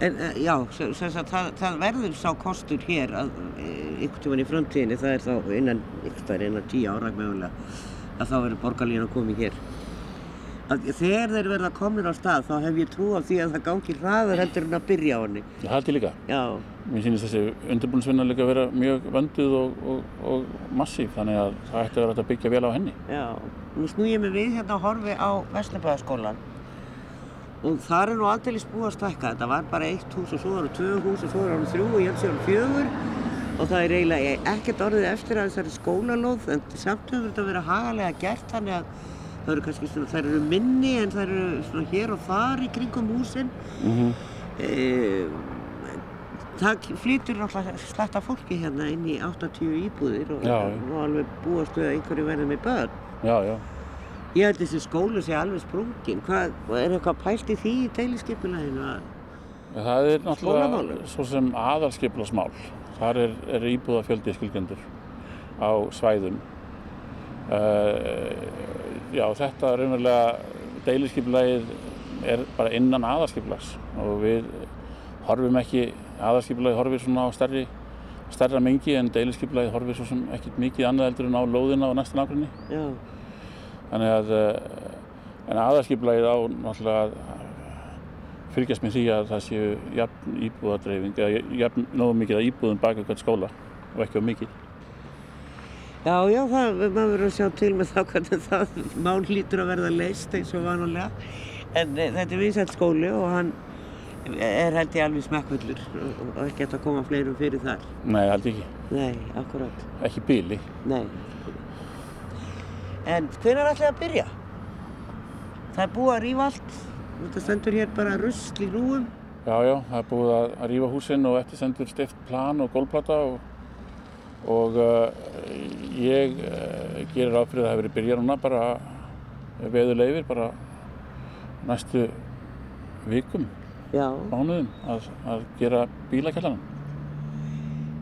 Speaker 1: En uh, já, að, það, það verður sá kostur hér að ykkur tíman í framtíðinni, það er þá innan, innan tíu ára mögulega, að þá verður borgarlín að koma hér þegar þeir verða komin á stað þá hef ég trú á því að það gangi hraðar heldur en að byrja á henni.
Speaker 2: Það haldi líka.
Speaker 1: Já.
Speaker 2: Mér sýnist þessi undirbúinsvinna líka að vera mjög vönduð og, og, og massíf þannig að það ætti að vera að byggja vel á henni.
Speaker 1: Já, nú snú ég mig við hérna að horfi á Vestlebæðaskólan og það er nú aldrei búið að stækka. Þetta var bara eitt hús og svo var það tvö hús og svo var það þrjú og ég held sér um fjögur og það er eiginlega ekkert orðið eftir að þessari skólalóð en samt hefur þetta verið hagalega gert þannig að það eru kannski svona, þær eru minni en þær eru svona hér og þar í kringum húsin mm -hmm. e, það flytur náttúrulega sletta fólki hérna inn í 80 íbúðir og, og alveg búast við að einhverju verði með börn
Speaker 2: já, já.
Speaker 1: Ég held þessi skólu sé alveg sprungin. Hvað, er eitthvað pælt í því í deiliskeipulaginu
Speaker 2: það er náttúrulega svo sem aðalskeipulasmál þar er, er íbúðafjöldi skilgjendur á svæðum. Uh, já, þetta er raunverulega deiliskypulegið er bara innan aðarskipulags og við horfum ekki, aðarskipulagið horfir svona á stærri, stærra mengi en deiliskypulegið horfir svo sem ekkert mikið annað heldur en á lóðina og næsta nákvæmni. Þannig að, eh, en aðarskipulagið á náttúrulega að fyrkjast með því að það séu jafn íbúðadreifing, eða jafn nógu mikið að íbúðum baka hvert skóla og ekki á mikið.
Speaker 1: Já, já, það, maður verður að sjá til með þá hvernig það mál lítur að verða leist eins og vanulega. En e, þetta er vinsælt skóli og hann er held ég alveg smekkvöldur og ekki eftir að koma fleirum fyrir þar.
Speaker 2: Nei, held ekki.
Speaker 1: Nei, akkurát.
Speaker 2: Ekki bíli.
Speaker 1: Nei. En hvernig er alltaf að byrja? Það er búið að rýfa allt. Þetta stendur hér bara rusl í rúum.
Speaker 2: Já, já, það er búið að rýfa húsinn og eftir stendur stift plan og gólplata og og uh, ég uh, gerir áfrið að það hefur verið byrjað núna bara veðulegir bara næstu vikum mánuðum að, að gera bílakjallanan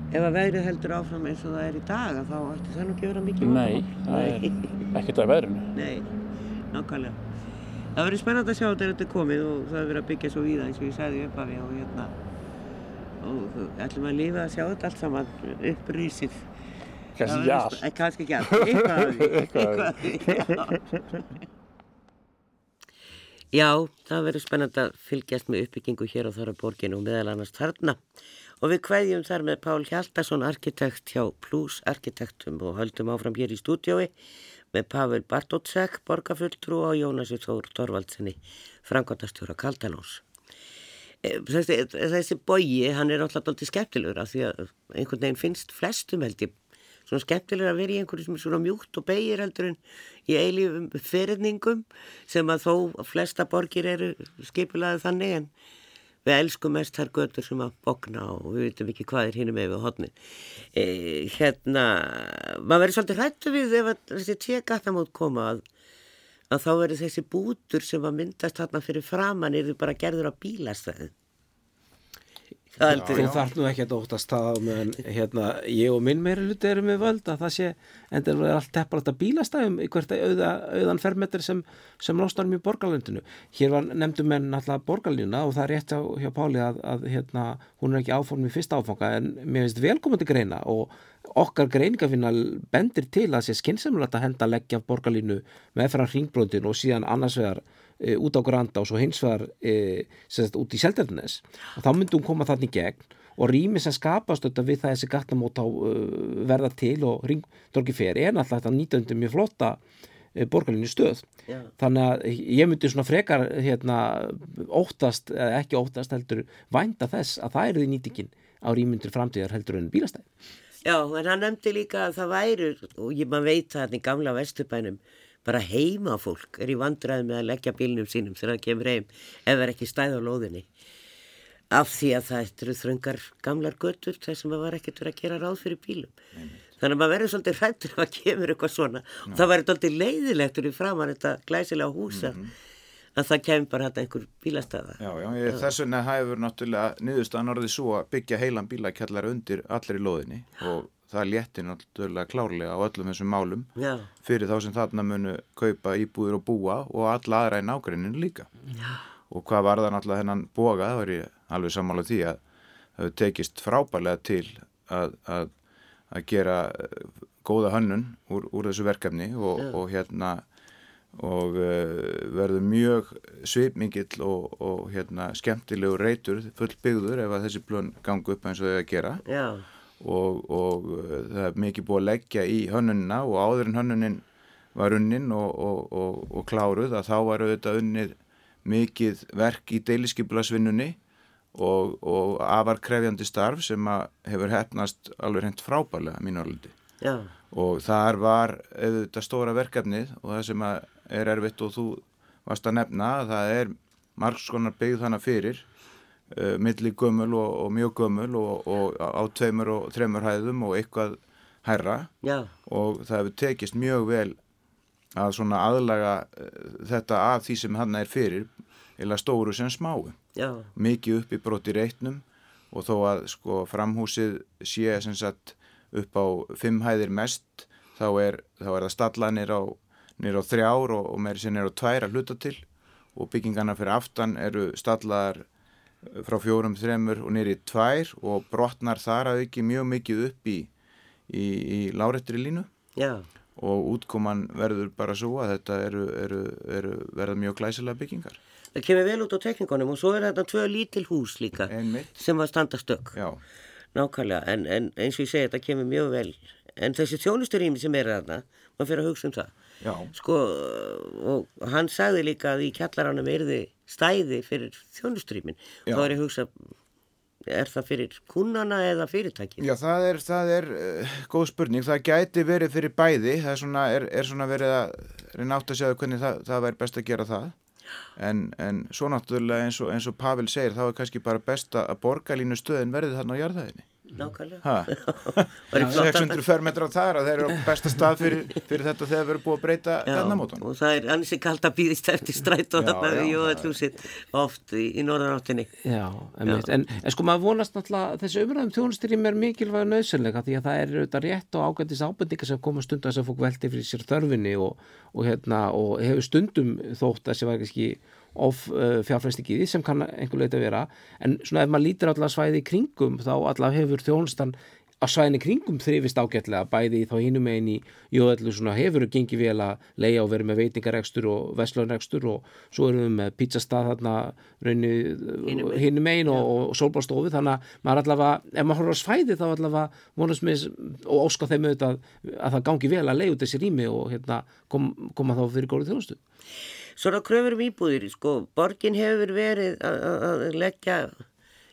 Speaker 1: ef að vegrið heldur áfram eins og það er í dag þá ætti það nú ekki vera mikið
Speaker 2: Nei, það er ekkert að veðrinu.
Speaker 1: Nei, nákvæmlega. Það verður spennand að sjá þetta er komið og það verður að byggja svo víða eins og ég sagði upp af því og hérna. Og ætlum að lifa að sjá þetta allt saman upprísið
Speaker 2: Kanski allt
Speaker 1: Kanski ekki allt, eitthvað af því. Eitthvað af því. Já, það verður spennand að fylgjast með uppbyggingu hér á þarra borginu og meðal annars þarna og við kveðjum þar með Pál Hjaldarsson arkitekt hjá Plus Arkitektum og höldum áfram hér í stúdiói með Pavel Bartótsek, borgarfulltrú og Jónasi Þór Torvaldsenni, frangvandastjóra Kaldalós. Eh, þessi, þessi bogi, hann er alltaf alltaf skemmtilegur af því að einhvern veginn finnst flestum held ég svona skemmtilegur að vera í einhverju sem er svona mjúkt og beigir heldur en í eilífum fyrirningum sem að þó flesta borgir eru skipilaði þannig en við elskum mest þær götur sem að bókna og við veitum ekki hvað er hinn með við hodnin e, hérna maður verður svolítið hrættu við ef þessi tje gattamót koma að, að þá verður þessi bútur sem að myndast þarna fyrir framann er þau bara gerður á bílastæðin
Speaker 4: Þú þarf nú ekki að óttast það meðan hérna, ég og minn meira hluti eru með völd að það sé en það er allt teppalagt að bílastæðum í hvert auða, auðan fermetri sem, sem losnar mjög borgarlöndinu. Hér var nefndum en alltaf borgarlýna og það er rétt á, hjá Páli að, að hérna, hún er ekki áformið fyrsta áfanga en mér finnst velkomandi greina og okkar greiningafinna bendir til að sé skynnsamlega að henda leggja borgarlínu með frá ringbrótin og síðan annars vegar e, út á Granda og svo hins vegar e, sagt, út í Seldarnes og þá myndi hún koma þannig gegn og rými sem skapast við það þessi gattamót á uh, verða til og ringdorgi fer er náttúrulega þetta 19. mjög flotta uh, borgarlinni stöð Já. þannig að ég myndi svona frekar hérna, óttast, ekki óttast heldur vænda þess að það eru því nýtingin á rýmyndir framtíðar heldur en bílastæði
Speaker 1: Já, en hann nefndi líka að það væru og ég maður veit það hérna í gamla vestubænum bara heima fólk er í vandræði með að leggja bílnum sínum þegar það kemur heim ef það er ekki stæð á lóðinni af því að það eru þröngar gamlar göttur þar sem það var ekkert verið að gera ráð fyrir bílum Nei. þannig að maður verður svolítið hrættur ef það kemur eitthvað svona Ná. og það verður svolítið leiðilegt úr í framann þetta glæsilega húsa mm -hmm. að það kemur bara hægt einhver bílastæða
Speaker 3: Já, já, ég, þess vegna hæfur náttúrulega niðurstaðan orðið svo að byggja heilan bílakjallar undir allir í lóðinni og það létti náttúrulega klárlega á öllum þessum málum. Já. fyrir þá sem þarna munu kaupa íbúður og búa og alla aðra í nákvæminu líka. Já. og hvað var það náttúrulega hennan boga, það var ég alveg sammála því að það tekist frábælega til að, að, að gera eh, góða hönnun úr, úr þessu verkefni og, og hérna og uh, verður mjög svipmingill og, og hérna skemmtilegu reytur full byggður ef að þessi blön gangu upp eins og þau að gera. Já og, og uh, það er mikið búið að leggja í hönnunina og áður en hönnunin var unnin og, og, og kláruð að þá var auðvitað unnið mikið verk í deiliskypulasvinnunni og afar krefjandi starf sem hefur hefnast alveg hent frábælega alveg og þar var auðvitað stóra verkefnið og það sem er erfitt og þú varst að nefna það er margskonar byggð þannig fyrir milli gömul og, og mjög gömul og, og á tveimur og þreimur hæðum og eitthvað hærra Já. og það hefur tekist mjög vel að svona aðlaga uh, þetta af því sem hann er fyrir eða stóru sem smáu Já. mikið upp í broti reitnum og þó að sko framhúsið sé sem sagt upp á fimm hæðir mest þá er, þá er það stallanir á, á þrjár og, og meiri sem er á tvær að hluta til og byggingarna fyrir aftan eru stallaðar frá fjórum, þremur og nýri tvær og brotnar þar að ekki mjög mikið upp í, í, í lárettri línu. Já. og útkoman verður bara svo að þetta eru, eru, eru verða mjög glæsilega byggingar.
Speaker 1: Það kemur vel út á teknikonum og svo er þetta tvö lítil hús líka sem var standastök nákvæmlega en, en eins og ég segi þetta kemur mjög vel. En þessi þjónusturími sem er þarna maður fyrir að hugsa um það Já. sko og hann sagði líka að í kjallaranum erði stæði fyrir þjónustrýmin þá er ég að hugsa er það fyrir kunnana eða fyrirtæki?
Speaker 3: Já það er, það er uh, góð spurning, það gæti verið fyrir bæði. Það er svona, er, er svona verið að reyna átt að segja hvernig það, það væri best að gera það. En, en svo náttúrulega eins og, eins og Pavel segir þá er kannski bara best að borgarlínu stöðin verði þarna á jarðæðinni
Speaker 1: Nákvæmlega.
Speaker 3: 600 fermetrar þar að þeir eru besta stað fyrir, fyrir þetta þegar erum búið að breyta gannamótan
Speaker 1: og það er annars ekki alltaf býðist eftir stræt og þarna við jóðallúsið oft í, í norðanáttinni.
Speaker 4: Já, en, en, en sko maður vonast náttúrulega þessi umræðum þjónustyrjum er mikilvæg nöðsynleika því að það er auðvitað rétt og ágættis ábendingar sem koma stund að þess að fólk velti fyrir sér þörfinni og, og, hérna, og hefur stundum þótt að sem var ekki of uh, fjárfæstingiði sem kann einhver leita vera. En svona ef maður lítir allavega svæði í kringum þá allavega hefur þjónustan á svæðinni kringum þrifist ágætlega bæði þá hinum einn í jóðallu svona hefur það gengið vel að leia og vera með veitingarekstur og veslaunrekstur og svo erum við með pizzastað þarna hinum einn og, og sólbárstofi þannig að maður allavega, ef maður horfður á svæði þá allavega vonast með og óska þeim auðvitað að það gangi vel að leiða út þessi rými og hérna, kom, koma þá fyrir góðið þjónustu
Speaker 1: Svona kröfur um íbúðir, sko, borgin hefur verið að leggja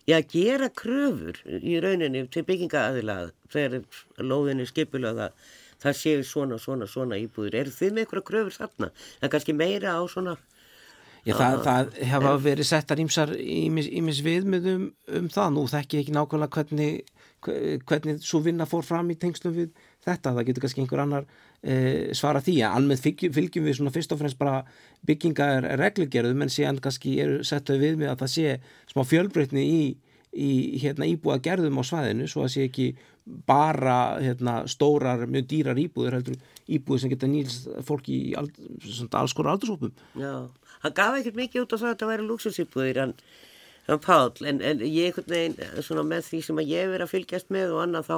Speaker 1: Já, gera kröfur í rauninni til byggingaðilað þegar lóðinni skipulega það séu svona, svona, svona íbúður. Er þið með eitthvað kröfur þarna? Er kannski meira á svona...
Speaker 4: Já, það, það hefa verið settar ímsar ímis viðmyðum um það. Nú þekk ég ekki nákvæmlega hvernig, hvernig svo vinna fór fram í tengslum við þetta. Það getur kannski einhver annar e, svara því. Almennt fylgjum, við svona fyrst og fremst bara byggingar reglugerðum en síðan kannski eru settuð við með að það sé smá fjölbreytni í, í hérna, íbúa gerðum á svæðinu svo að sé ekki bara hérna, stórar, mjög dýrar íbúður heldur íbúður sem geta nýlst fólk í ald, alls konar aldursópum
Speaker 1: Já, hann gaf ekkert mikið út á það að þetta væri lúksusýbúður hann, hann Pál, en, en ég ekkert neginn svona með því sem að ég verið að fylgjast með og annað þá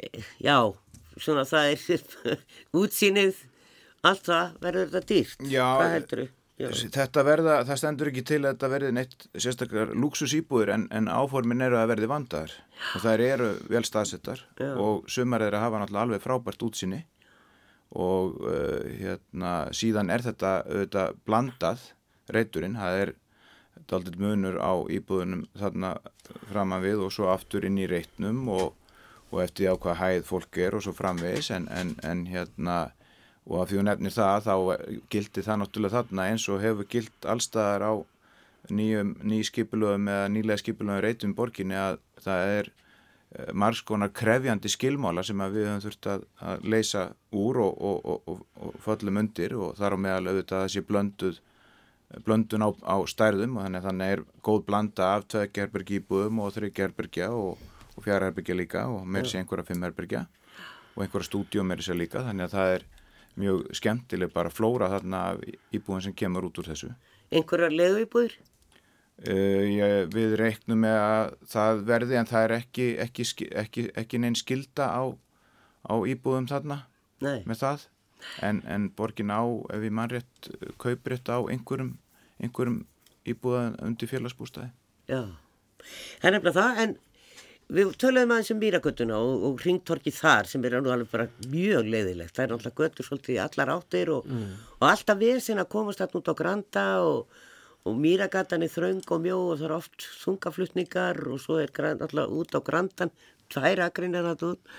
Speaker 1: e, já, svona það er útsýnið allt það verður þetta dýrt.
Speaker 3: Já,
Speaker 1: hvað heldur þú?
Speaker 3: Þetta verða, það stendur ekki til að þetta verði neitt sérstaklega luxusýbúður en, en áformin eru að verði vandar og það eru vel staðsettar Já. og sumar er að hafa náttúrulega alveg frábært útsinni og uh, hérna síðan er þetta, þetta blandað reyturinn, það er aldrei munur á íbúðunum þarna framan við og svo aftur inn í reytnum og, og eftir á hvað hæð fólk er og svo framvegis en, en, en hérna og að því hún nefnir það þá gildi það náttúrulega þarna eins og hefur gild allstaðar á nýjum nýskipilöðum eða nýlega skipilöðum reytum borginni að það er eh, margskonar krefjandi skilmála sem við höfum þurft að, að leysa úr og, og, og, og föllum undir og þar á meðal auðvitað að sé blönduð blöndun á, á stærðum og þannig að þannig er góð blanda af tveggerbergi íbúðum og þrygggerbergja og fjárherbergja líka og mér sé einhverja fimmherbergja og einhverja stúdíum er að líka þannig að það er mjög skemmtileg bara flóra þarna íbúin sem kemur út úr þessu.
Speaker 1: Einhverjar leðu íbúður?
Speaker 3: Uh, ég, við reiknum með að það verði en það er ekki, ekki, ekki, ekki neinn skilda á, á íbúðum þarna
Speaker 1: Nei.
Speaker 3: með það en, en borgin á, ef við mannrétt kaupir þetta á einhverjum, einhverjum íbúðan undir félagsbústæði.
Speaker 1: Já, það er nefnilega það en Við töluðum aðeins um Mýrakötuna og, og ringtorki þar sem er alveg bara mjög leiðilegt. Það er náttúrulega göttur svolítið í allar áttir og, mm. og alltaf við sem að komast alltaf út á Granda og, og Mýragatan er þraung og mjó og það er oft þungaflutningar og svo er alltaf út á Grandan, tvær akrin er það út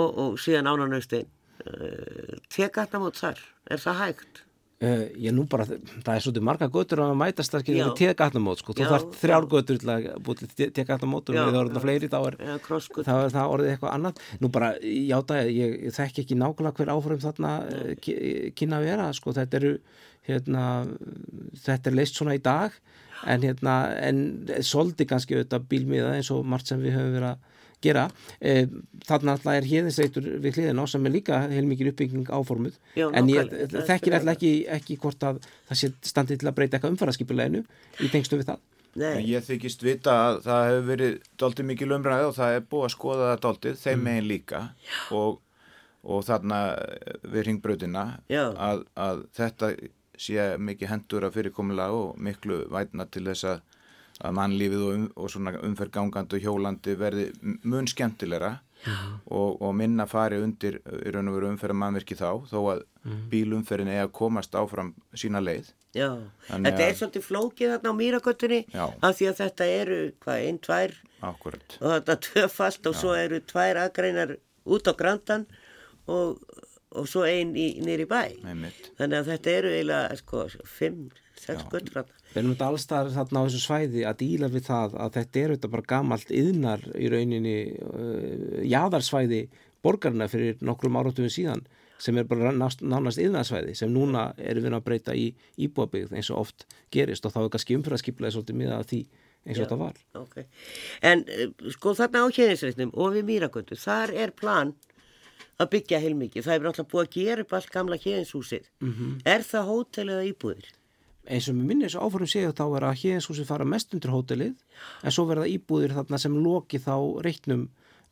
Speaker 1: og síðan ánanauðstein. Tegatna mot þar, er það hægt?
Speaker 4: Uh, ég nú bara, það er svolítið marga götur að mætast það skilja til tegatnamót sko, þú þarf þrjár götur til að búið til tegatnamót og við erum það fleiri þá er,
Speaker 1: já,
Speaker 4: er það orðið eitthvað annað. Nú bara, já það, ég, ég þekk ekki nákvæmlega hver áfram þarna uh, kynna að vera, sko, þetta eru hérna, þetta er leist svona í dag en hérna, en svolítið kannski auðvitað bílmiða eins og margt sem við höfum verið að gera. E, þarna alltaf er hérðinsreitur við hliðin á sem er líka heilmikið uppbygging áformuð
Speaker 1: Já,
Speaker 4: en ég þekkir alltaf ekki, ekki hvort að það sé standið til að breyta eitthvað umfaraskipuleginu í tengstu við það.
Speaker 3: Nei. Ég þykist vita að það hefur verið doldið mikið lumræði og það er búið að skoða það doldið, þeim mm. megin líka. Og, og þarna við ringbröðina að, að þetta sé mikið hendur að fyrirkomulega og miklu vætna til þess að að mannlífið og, um, og svona umferðgangandi og hjólandi verði mun skemmtilegra og, og minna fari undir í raun og veru umferða mannverki þá þó að mm. bílumferðin er að komast áfram sína leið
Speaker 1: Já, Þannig þetta er svolítið flókið þarna á mýraköttunni af því að þetta eru hvað, einn, tvær
Speaker 3: Akkurat.
Speaker 1: og þetta er tvöfalt og Já. svo eru tvær aðgreinar út á grandan og, og svo einn nýri bæ
Speaker 3: Einmitt.
Speaker 1: þannig að þetta eru eiginlega sko, fimm sex göttur þarna.
Speaker 4: Við erum þetta allstar þarna á þessu svæði að díla við það að þetta er auðvitað bara gamalt yðnar í rauninni uh, jáðarsvæði borgarna fyrir nokkrum áratöfum síðan sem er bara nánast yðnarsvæði sem núna erum við að breyta í íbúabigð eins og oft gerist og þá er kannski umfyrðaskiplaði svolítið miða því eins og Já, þetta var.
Speaker 1: Okay. En eh, sko þarna á hérninsreitnum og við Mýragöndu, þar er plan að byggja heilmikið. Það er náttúrulega búið að gera upp allt gamla hérninshúsið. Mm -hmm. Er það hótel eða íbúðir?
Speaker 4: Eins og mér minnir þessu áfórum séu þá er að hérninshúsið fara mest undir hótelið en svo verða íbúðir þarna sem loki þá reitnum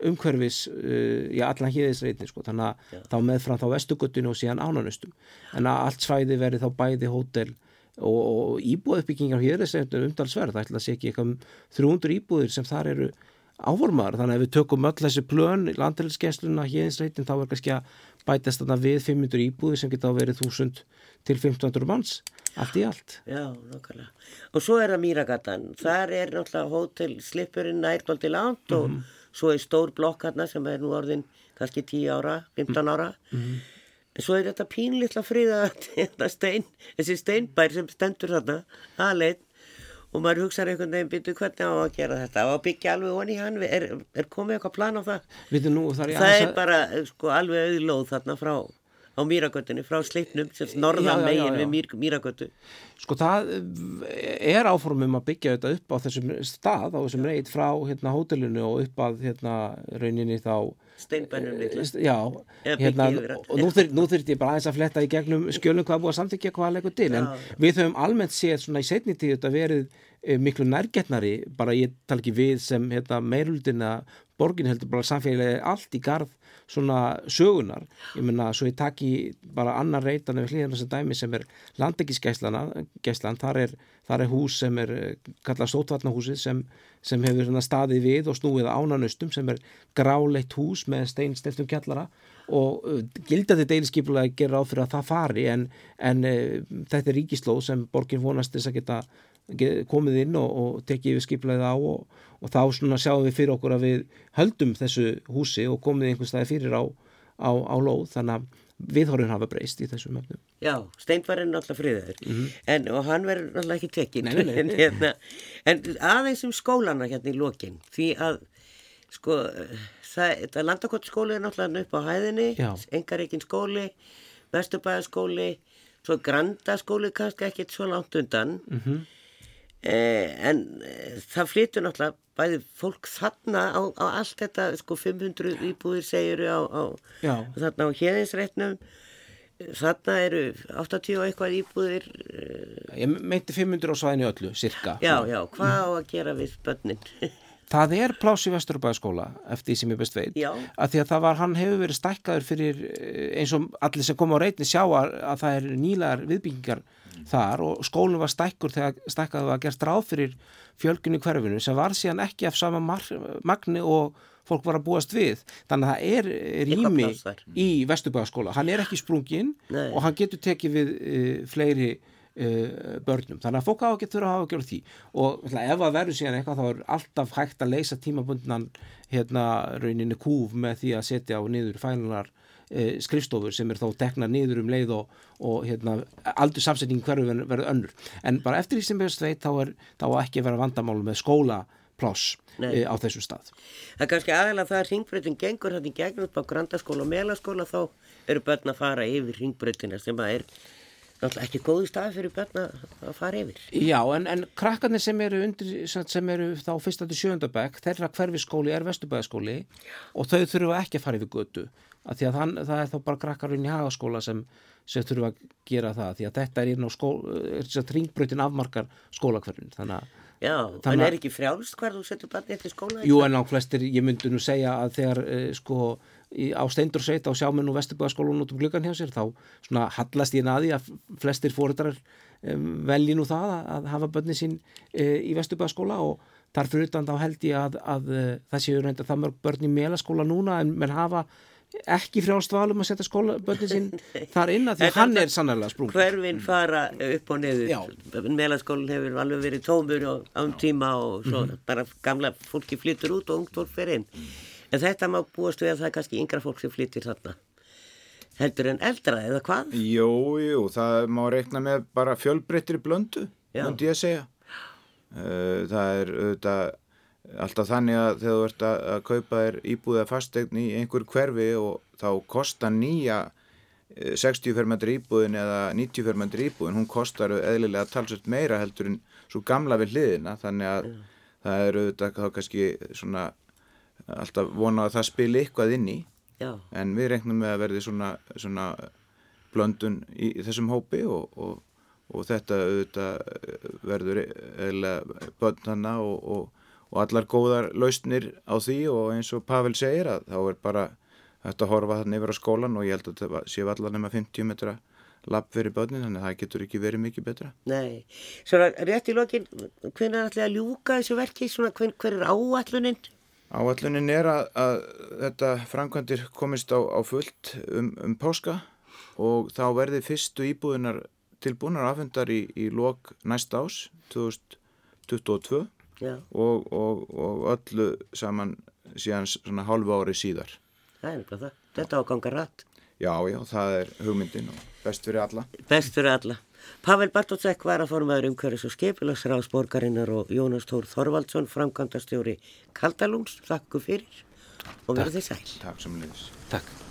Speaker 4: umhverfis uh, í allan híðisreitni sko. þannig að Já. þá meðfram þá vestuguttinu og síðan ánanustum en að allt svæði verði þá bæði hótel og, og íbúð uppbyggingar híðisreitni umdalsverð, það ætla að sé ekki eitthvað 300 íbúðir sem þar eru áformar, þannig að ef við tökum öll þessi plön í landhælskessluna híðisreitin þá er kannski að bætast þarna við 500 íbúði sem geta verið 1000 til 1500 manns, allt í allt
Speaker 1: Já, nokkarlega. Og svo er það Mýragatan þar er náttúrulega hótel slipurinn nærtóldi langt og mm -hmm. svo er stór blokk hérna sem er nú orðin kannski 10 ára, 15 ára mm -hmm. en svo er þetta pínlítla fríða stein, þessi steinbær sem stendur þarna, aðleitt og maður hugsaður einhvern veginn byrju hvernig á að gera þetta? Og að byggja alveg onni hann er, er komið eitthvað plan á það?
Speaker 4: Nú, það,
Speaker 1: það er bara sko, alveg auðlóð þarna frá á Mýragötunni, frá Sleipnum norðan megin við Mýragötu.
Speaker 4: Sko það er áformum að byggja þetta upp á þessum stað á þessum reit frá hérna hótelinu og upp að hérna rauninni þá
Speaker 1: Steinbænum litla
Speaker 4: Já, hérna, og nú, þyr, þurft ég bara aðeins að fletta í gegnum skjölum hvað búið að samþykja hvað að leggja til en já. við höfum almennt séð svona í setni tíu þetta verið e, miklu nærgetnari bara ég tal ekki við sem hérna, meirulutina borgin heldur bara samfélagi allt í garð svona sögunar ég menna svo ég taki bara annar reytan ef hlýðan þessar dæmi sem er landegísgæslan þar er, þar er hús sem er kallað stótvarnahúsið sem, sem hefur staðið við og snúið ánanustum sem er gráleitt hús með steinsteltum kjallara og uh, gildandi deilskipulega gerir áfyrir að það fari en, en uh, þetta er ríkislóð sem borgin vonast þess að geta komið inn og, og tekið yfir skiplaðið á og, og þá svona sjáum við fyrir okkur að við höldum þessu húsi og komið einhvers staði fyrir á, á, á lóð. Þannig að viðhorfinn hafa breyst í þessum öfnum.
Speaker 1: Já, Steinvarinn er alltaf friður. Mm -hmm. en og hann verður alltaf ekki tekinn. En, hérna, en aðeins um skólana hérna í lokin. Því að sko það, landakotskóli er náttúrulega upp á hæðinni engareikinn skóli Vesturbæðaskóli svo Grandaskóli kannski ekkert svo langt undan. Mm -hmm. Eh, en eh, það flytur náttúrulega bæði fólk þarna á, á allt þetta sko 500 íbúðir segjuru á, á þarna á hérðinsreitnum þarna eru 80 og eitthvað íbúðir
Speaker 4: eh, Ég meinti 500 á svæðinu öllu, cirka
Speaker 1: Já, já, hvað á að gera við börnin?
Speaker 4: Það er pláss í Vesturbæðaskóla eftir því sem ég best veit
Speaker 1: Já.
Speaker 4: að því að það var, hann hefur verið stækkaður fyrir eins og allir sem kom á reytni sjá að, að það er nýlar viðbyggingar þar og skólinn var stækkur þegar stækkaðu að gerst ráð fyrir fjölgunni hverfinu sem var síðan ekki af sama magni og fólk var að búast við. Þannig að það er rými í Vesturbæðaskóla, hann er ekki sprungin Nei. og hann getur tekið við uh, fleiri uh, börnum, þannig að fólk á að geta þurfa að hafa að gera því. Og ef að verður síðan eitthvað þá er alltaf hægt að leysa tímabundan hérna rauninni kúf með því að setja á niður fælunar e, skrifstofur sem er þá tekna niður um leið og, og hérna, aldur samsetning hverju verður önnur. En bara eftir því sem við sveit þá er þá ekki að vera vandamálu með skólapláss e, á þessu stað.
Speaker 1: Það er kannski aðeins að það er ringbreytin gengur þetta í gegnum á grandaskóla og melaskóla þá eru börn að fara yfir ringbreytina sem að er náttúrulega ekki góði stað fyrir börn að fara yfir.
Speaker 4: Já, en, en krakkarnir sem eru, undir, sem eru þá fyrsta til sjöndabæk, þeirra hverfiskóli er vestubæðaskóli og þau þurfa ekki að fara yfir götu að því að þann, það er þá bara krakkarinn í hagaskóla sem, sem þurfa að gera það því að þetta er inn á að tringbröðin afmarkar skólakverfin þannig að
Speaker 1: Já, þannig, en er ekki frjálst hver þú setur barni eftir skóla?
Speaker 4: Jú, en á flestir, ég myndi nú segja að þegar eh, sko í, á Steindursveit á sjáminn og Vesturbæðaskólan út um gluggan hjá sér þá svona hallast ég naði að flestir fóruðrar um, velji nú það að, að hafa börni sín e, í Vesturbæðaskóla og þar fyrir utan þá held ég að, að, að það séu reynda það mörg börn í melaskóla núna en menn hafa ekki frjálst valum að setja skólaböndin sín þar inn að því hann er sannarlega sprung
Speaker 1: hverfinn fara upp og neður meðlanskólinn hefur alveg verið tómur á án tíma og svo mm -hmm. bara gamla fólki flyttur út og ungt fólk fer inn en þetta má búast við að það er kannski yngra fólk sem flyttir þarna heldur en eldra eða hvað?
Speaker 3: Jú, jú, það má reikna með bara fjölbreyttir blöndu, myndi ég að segja. Eh, það er auðvitað alltaf þannig að þegar þú ert að kaupa þér íbúða fastegn í einhver hverfi og þá kostar nýja 60 fermetri íbúðin eða 90 fermetri íbúðin, hún kostar eðlilega talsvöld meira heldur en svo gamla við hliðina, þannig að það eru auðvitað þá kannski svona alltaf vona að það spili eitthvað inn í Já. en við regnum með að verði svona, svona blöndun í, í þessum hópi og, og, og þetta auðvitað verður eða bönn hana og, og allar góðar lausnir á því og eins og Pavel segir að þá er bara þetta að horfa þannig yfir á skólan og ég held að þetta séu allar nema 50 metra lapp fyrir bönnin þannig að það getur ekki verið mikið betra
Speaker 1: Nei, svona rétt í lokin hvernig er allir að ljúka þessu verki svona hver, hver er áalluninn?
Speaker 3: Áallunin er að, að þetta framkvæmdir komist á, á fullt um, um páska og þá verði fyrstu íbúðunar tilbúinar afhendar í, í lok næsta ás 2022 og, og, og öllu saman síðan svona hálfu ári síðar.
Speaker 1: Það er eitthvað það. Þetta ágangar rætt.
Speaker 3: Já, já, það er hugmyndin og best fyrir alla.
Speaker 1: Best fyrir alla. Pavel Bartótsek var að formaður umhverfis og skipilagsráðsborgarinnar og Jónas Tór Þorvaldsson framkvæmdastjóri Kaldalúns. Takk fyrir og verðið sæl.
Speaker 3: Takk sem liðis.
Speaker 1: Takk.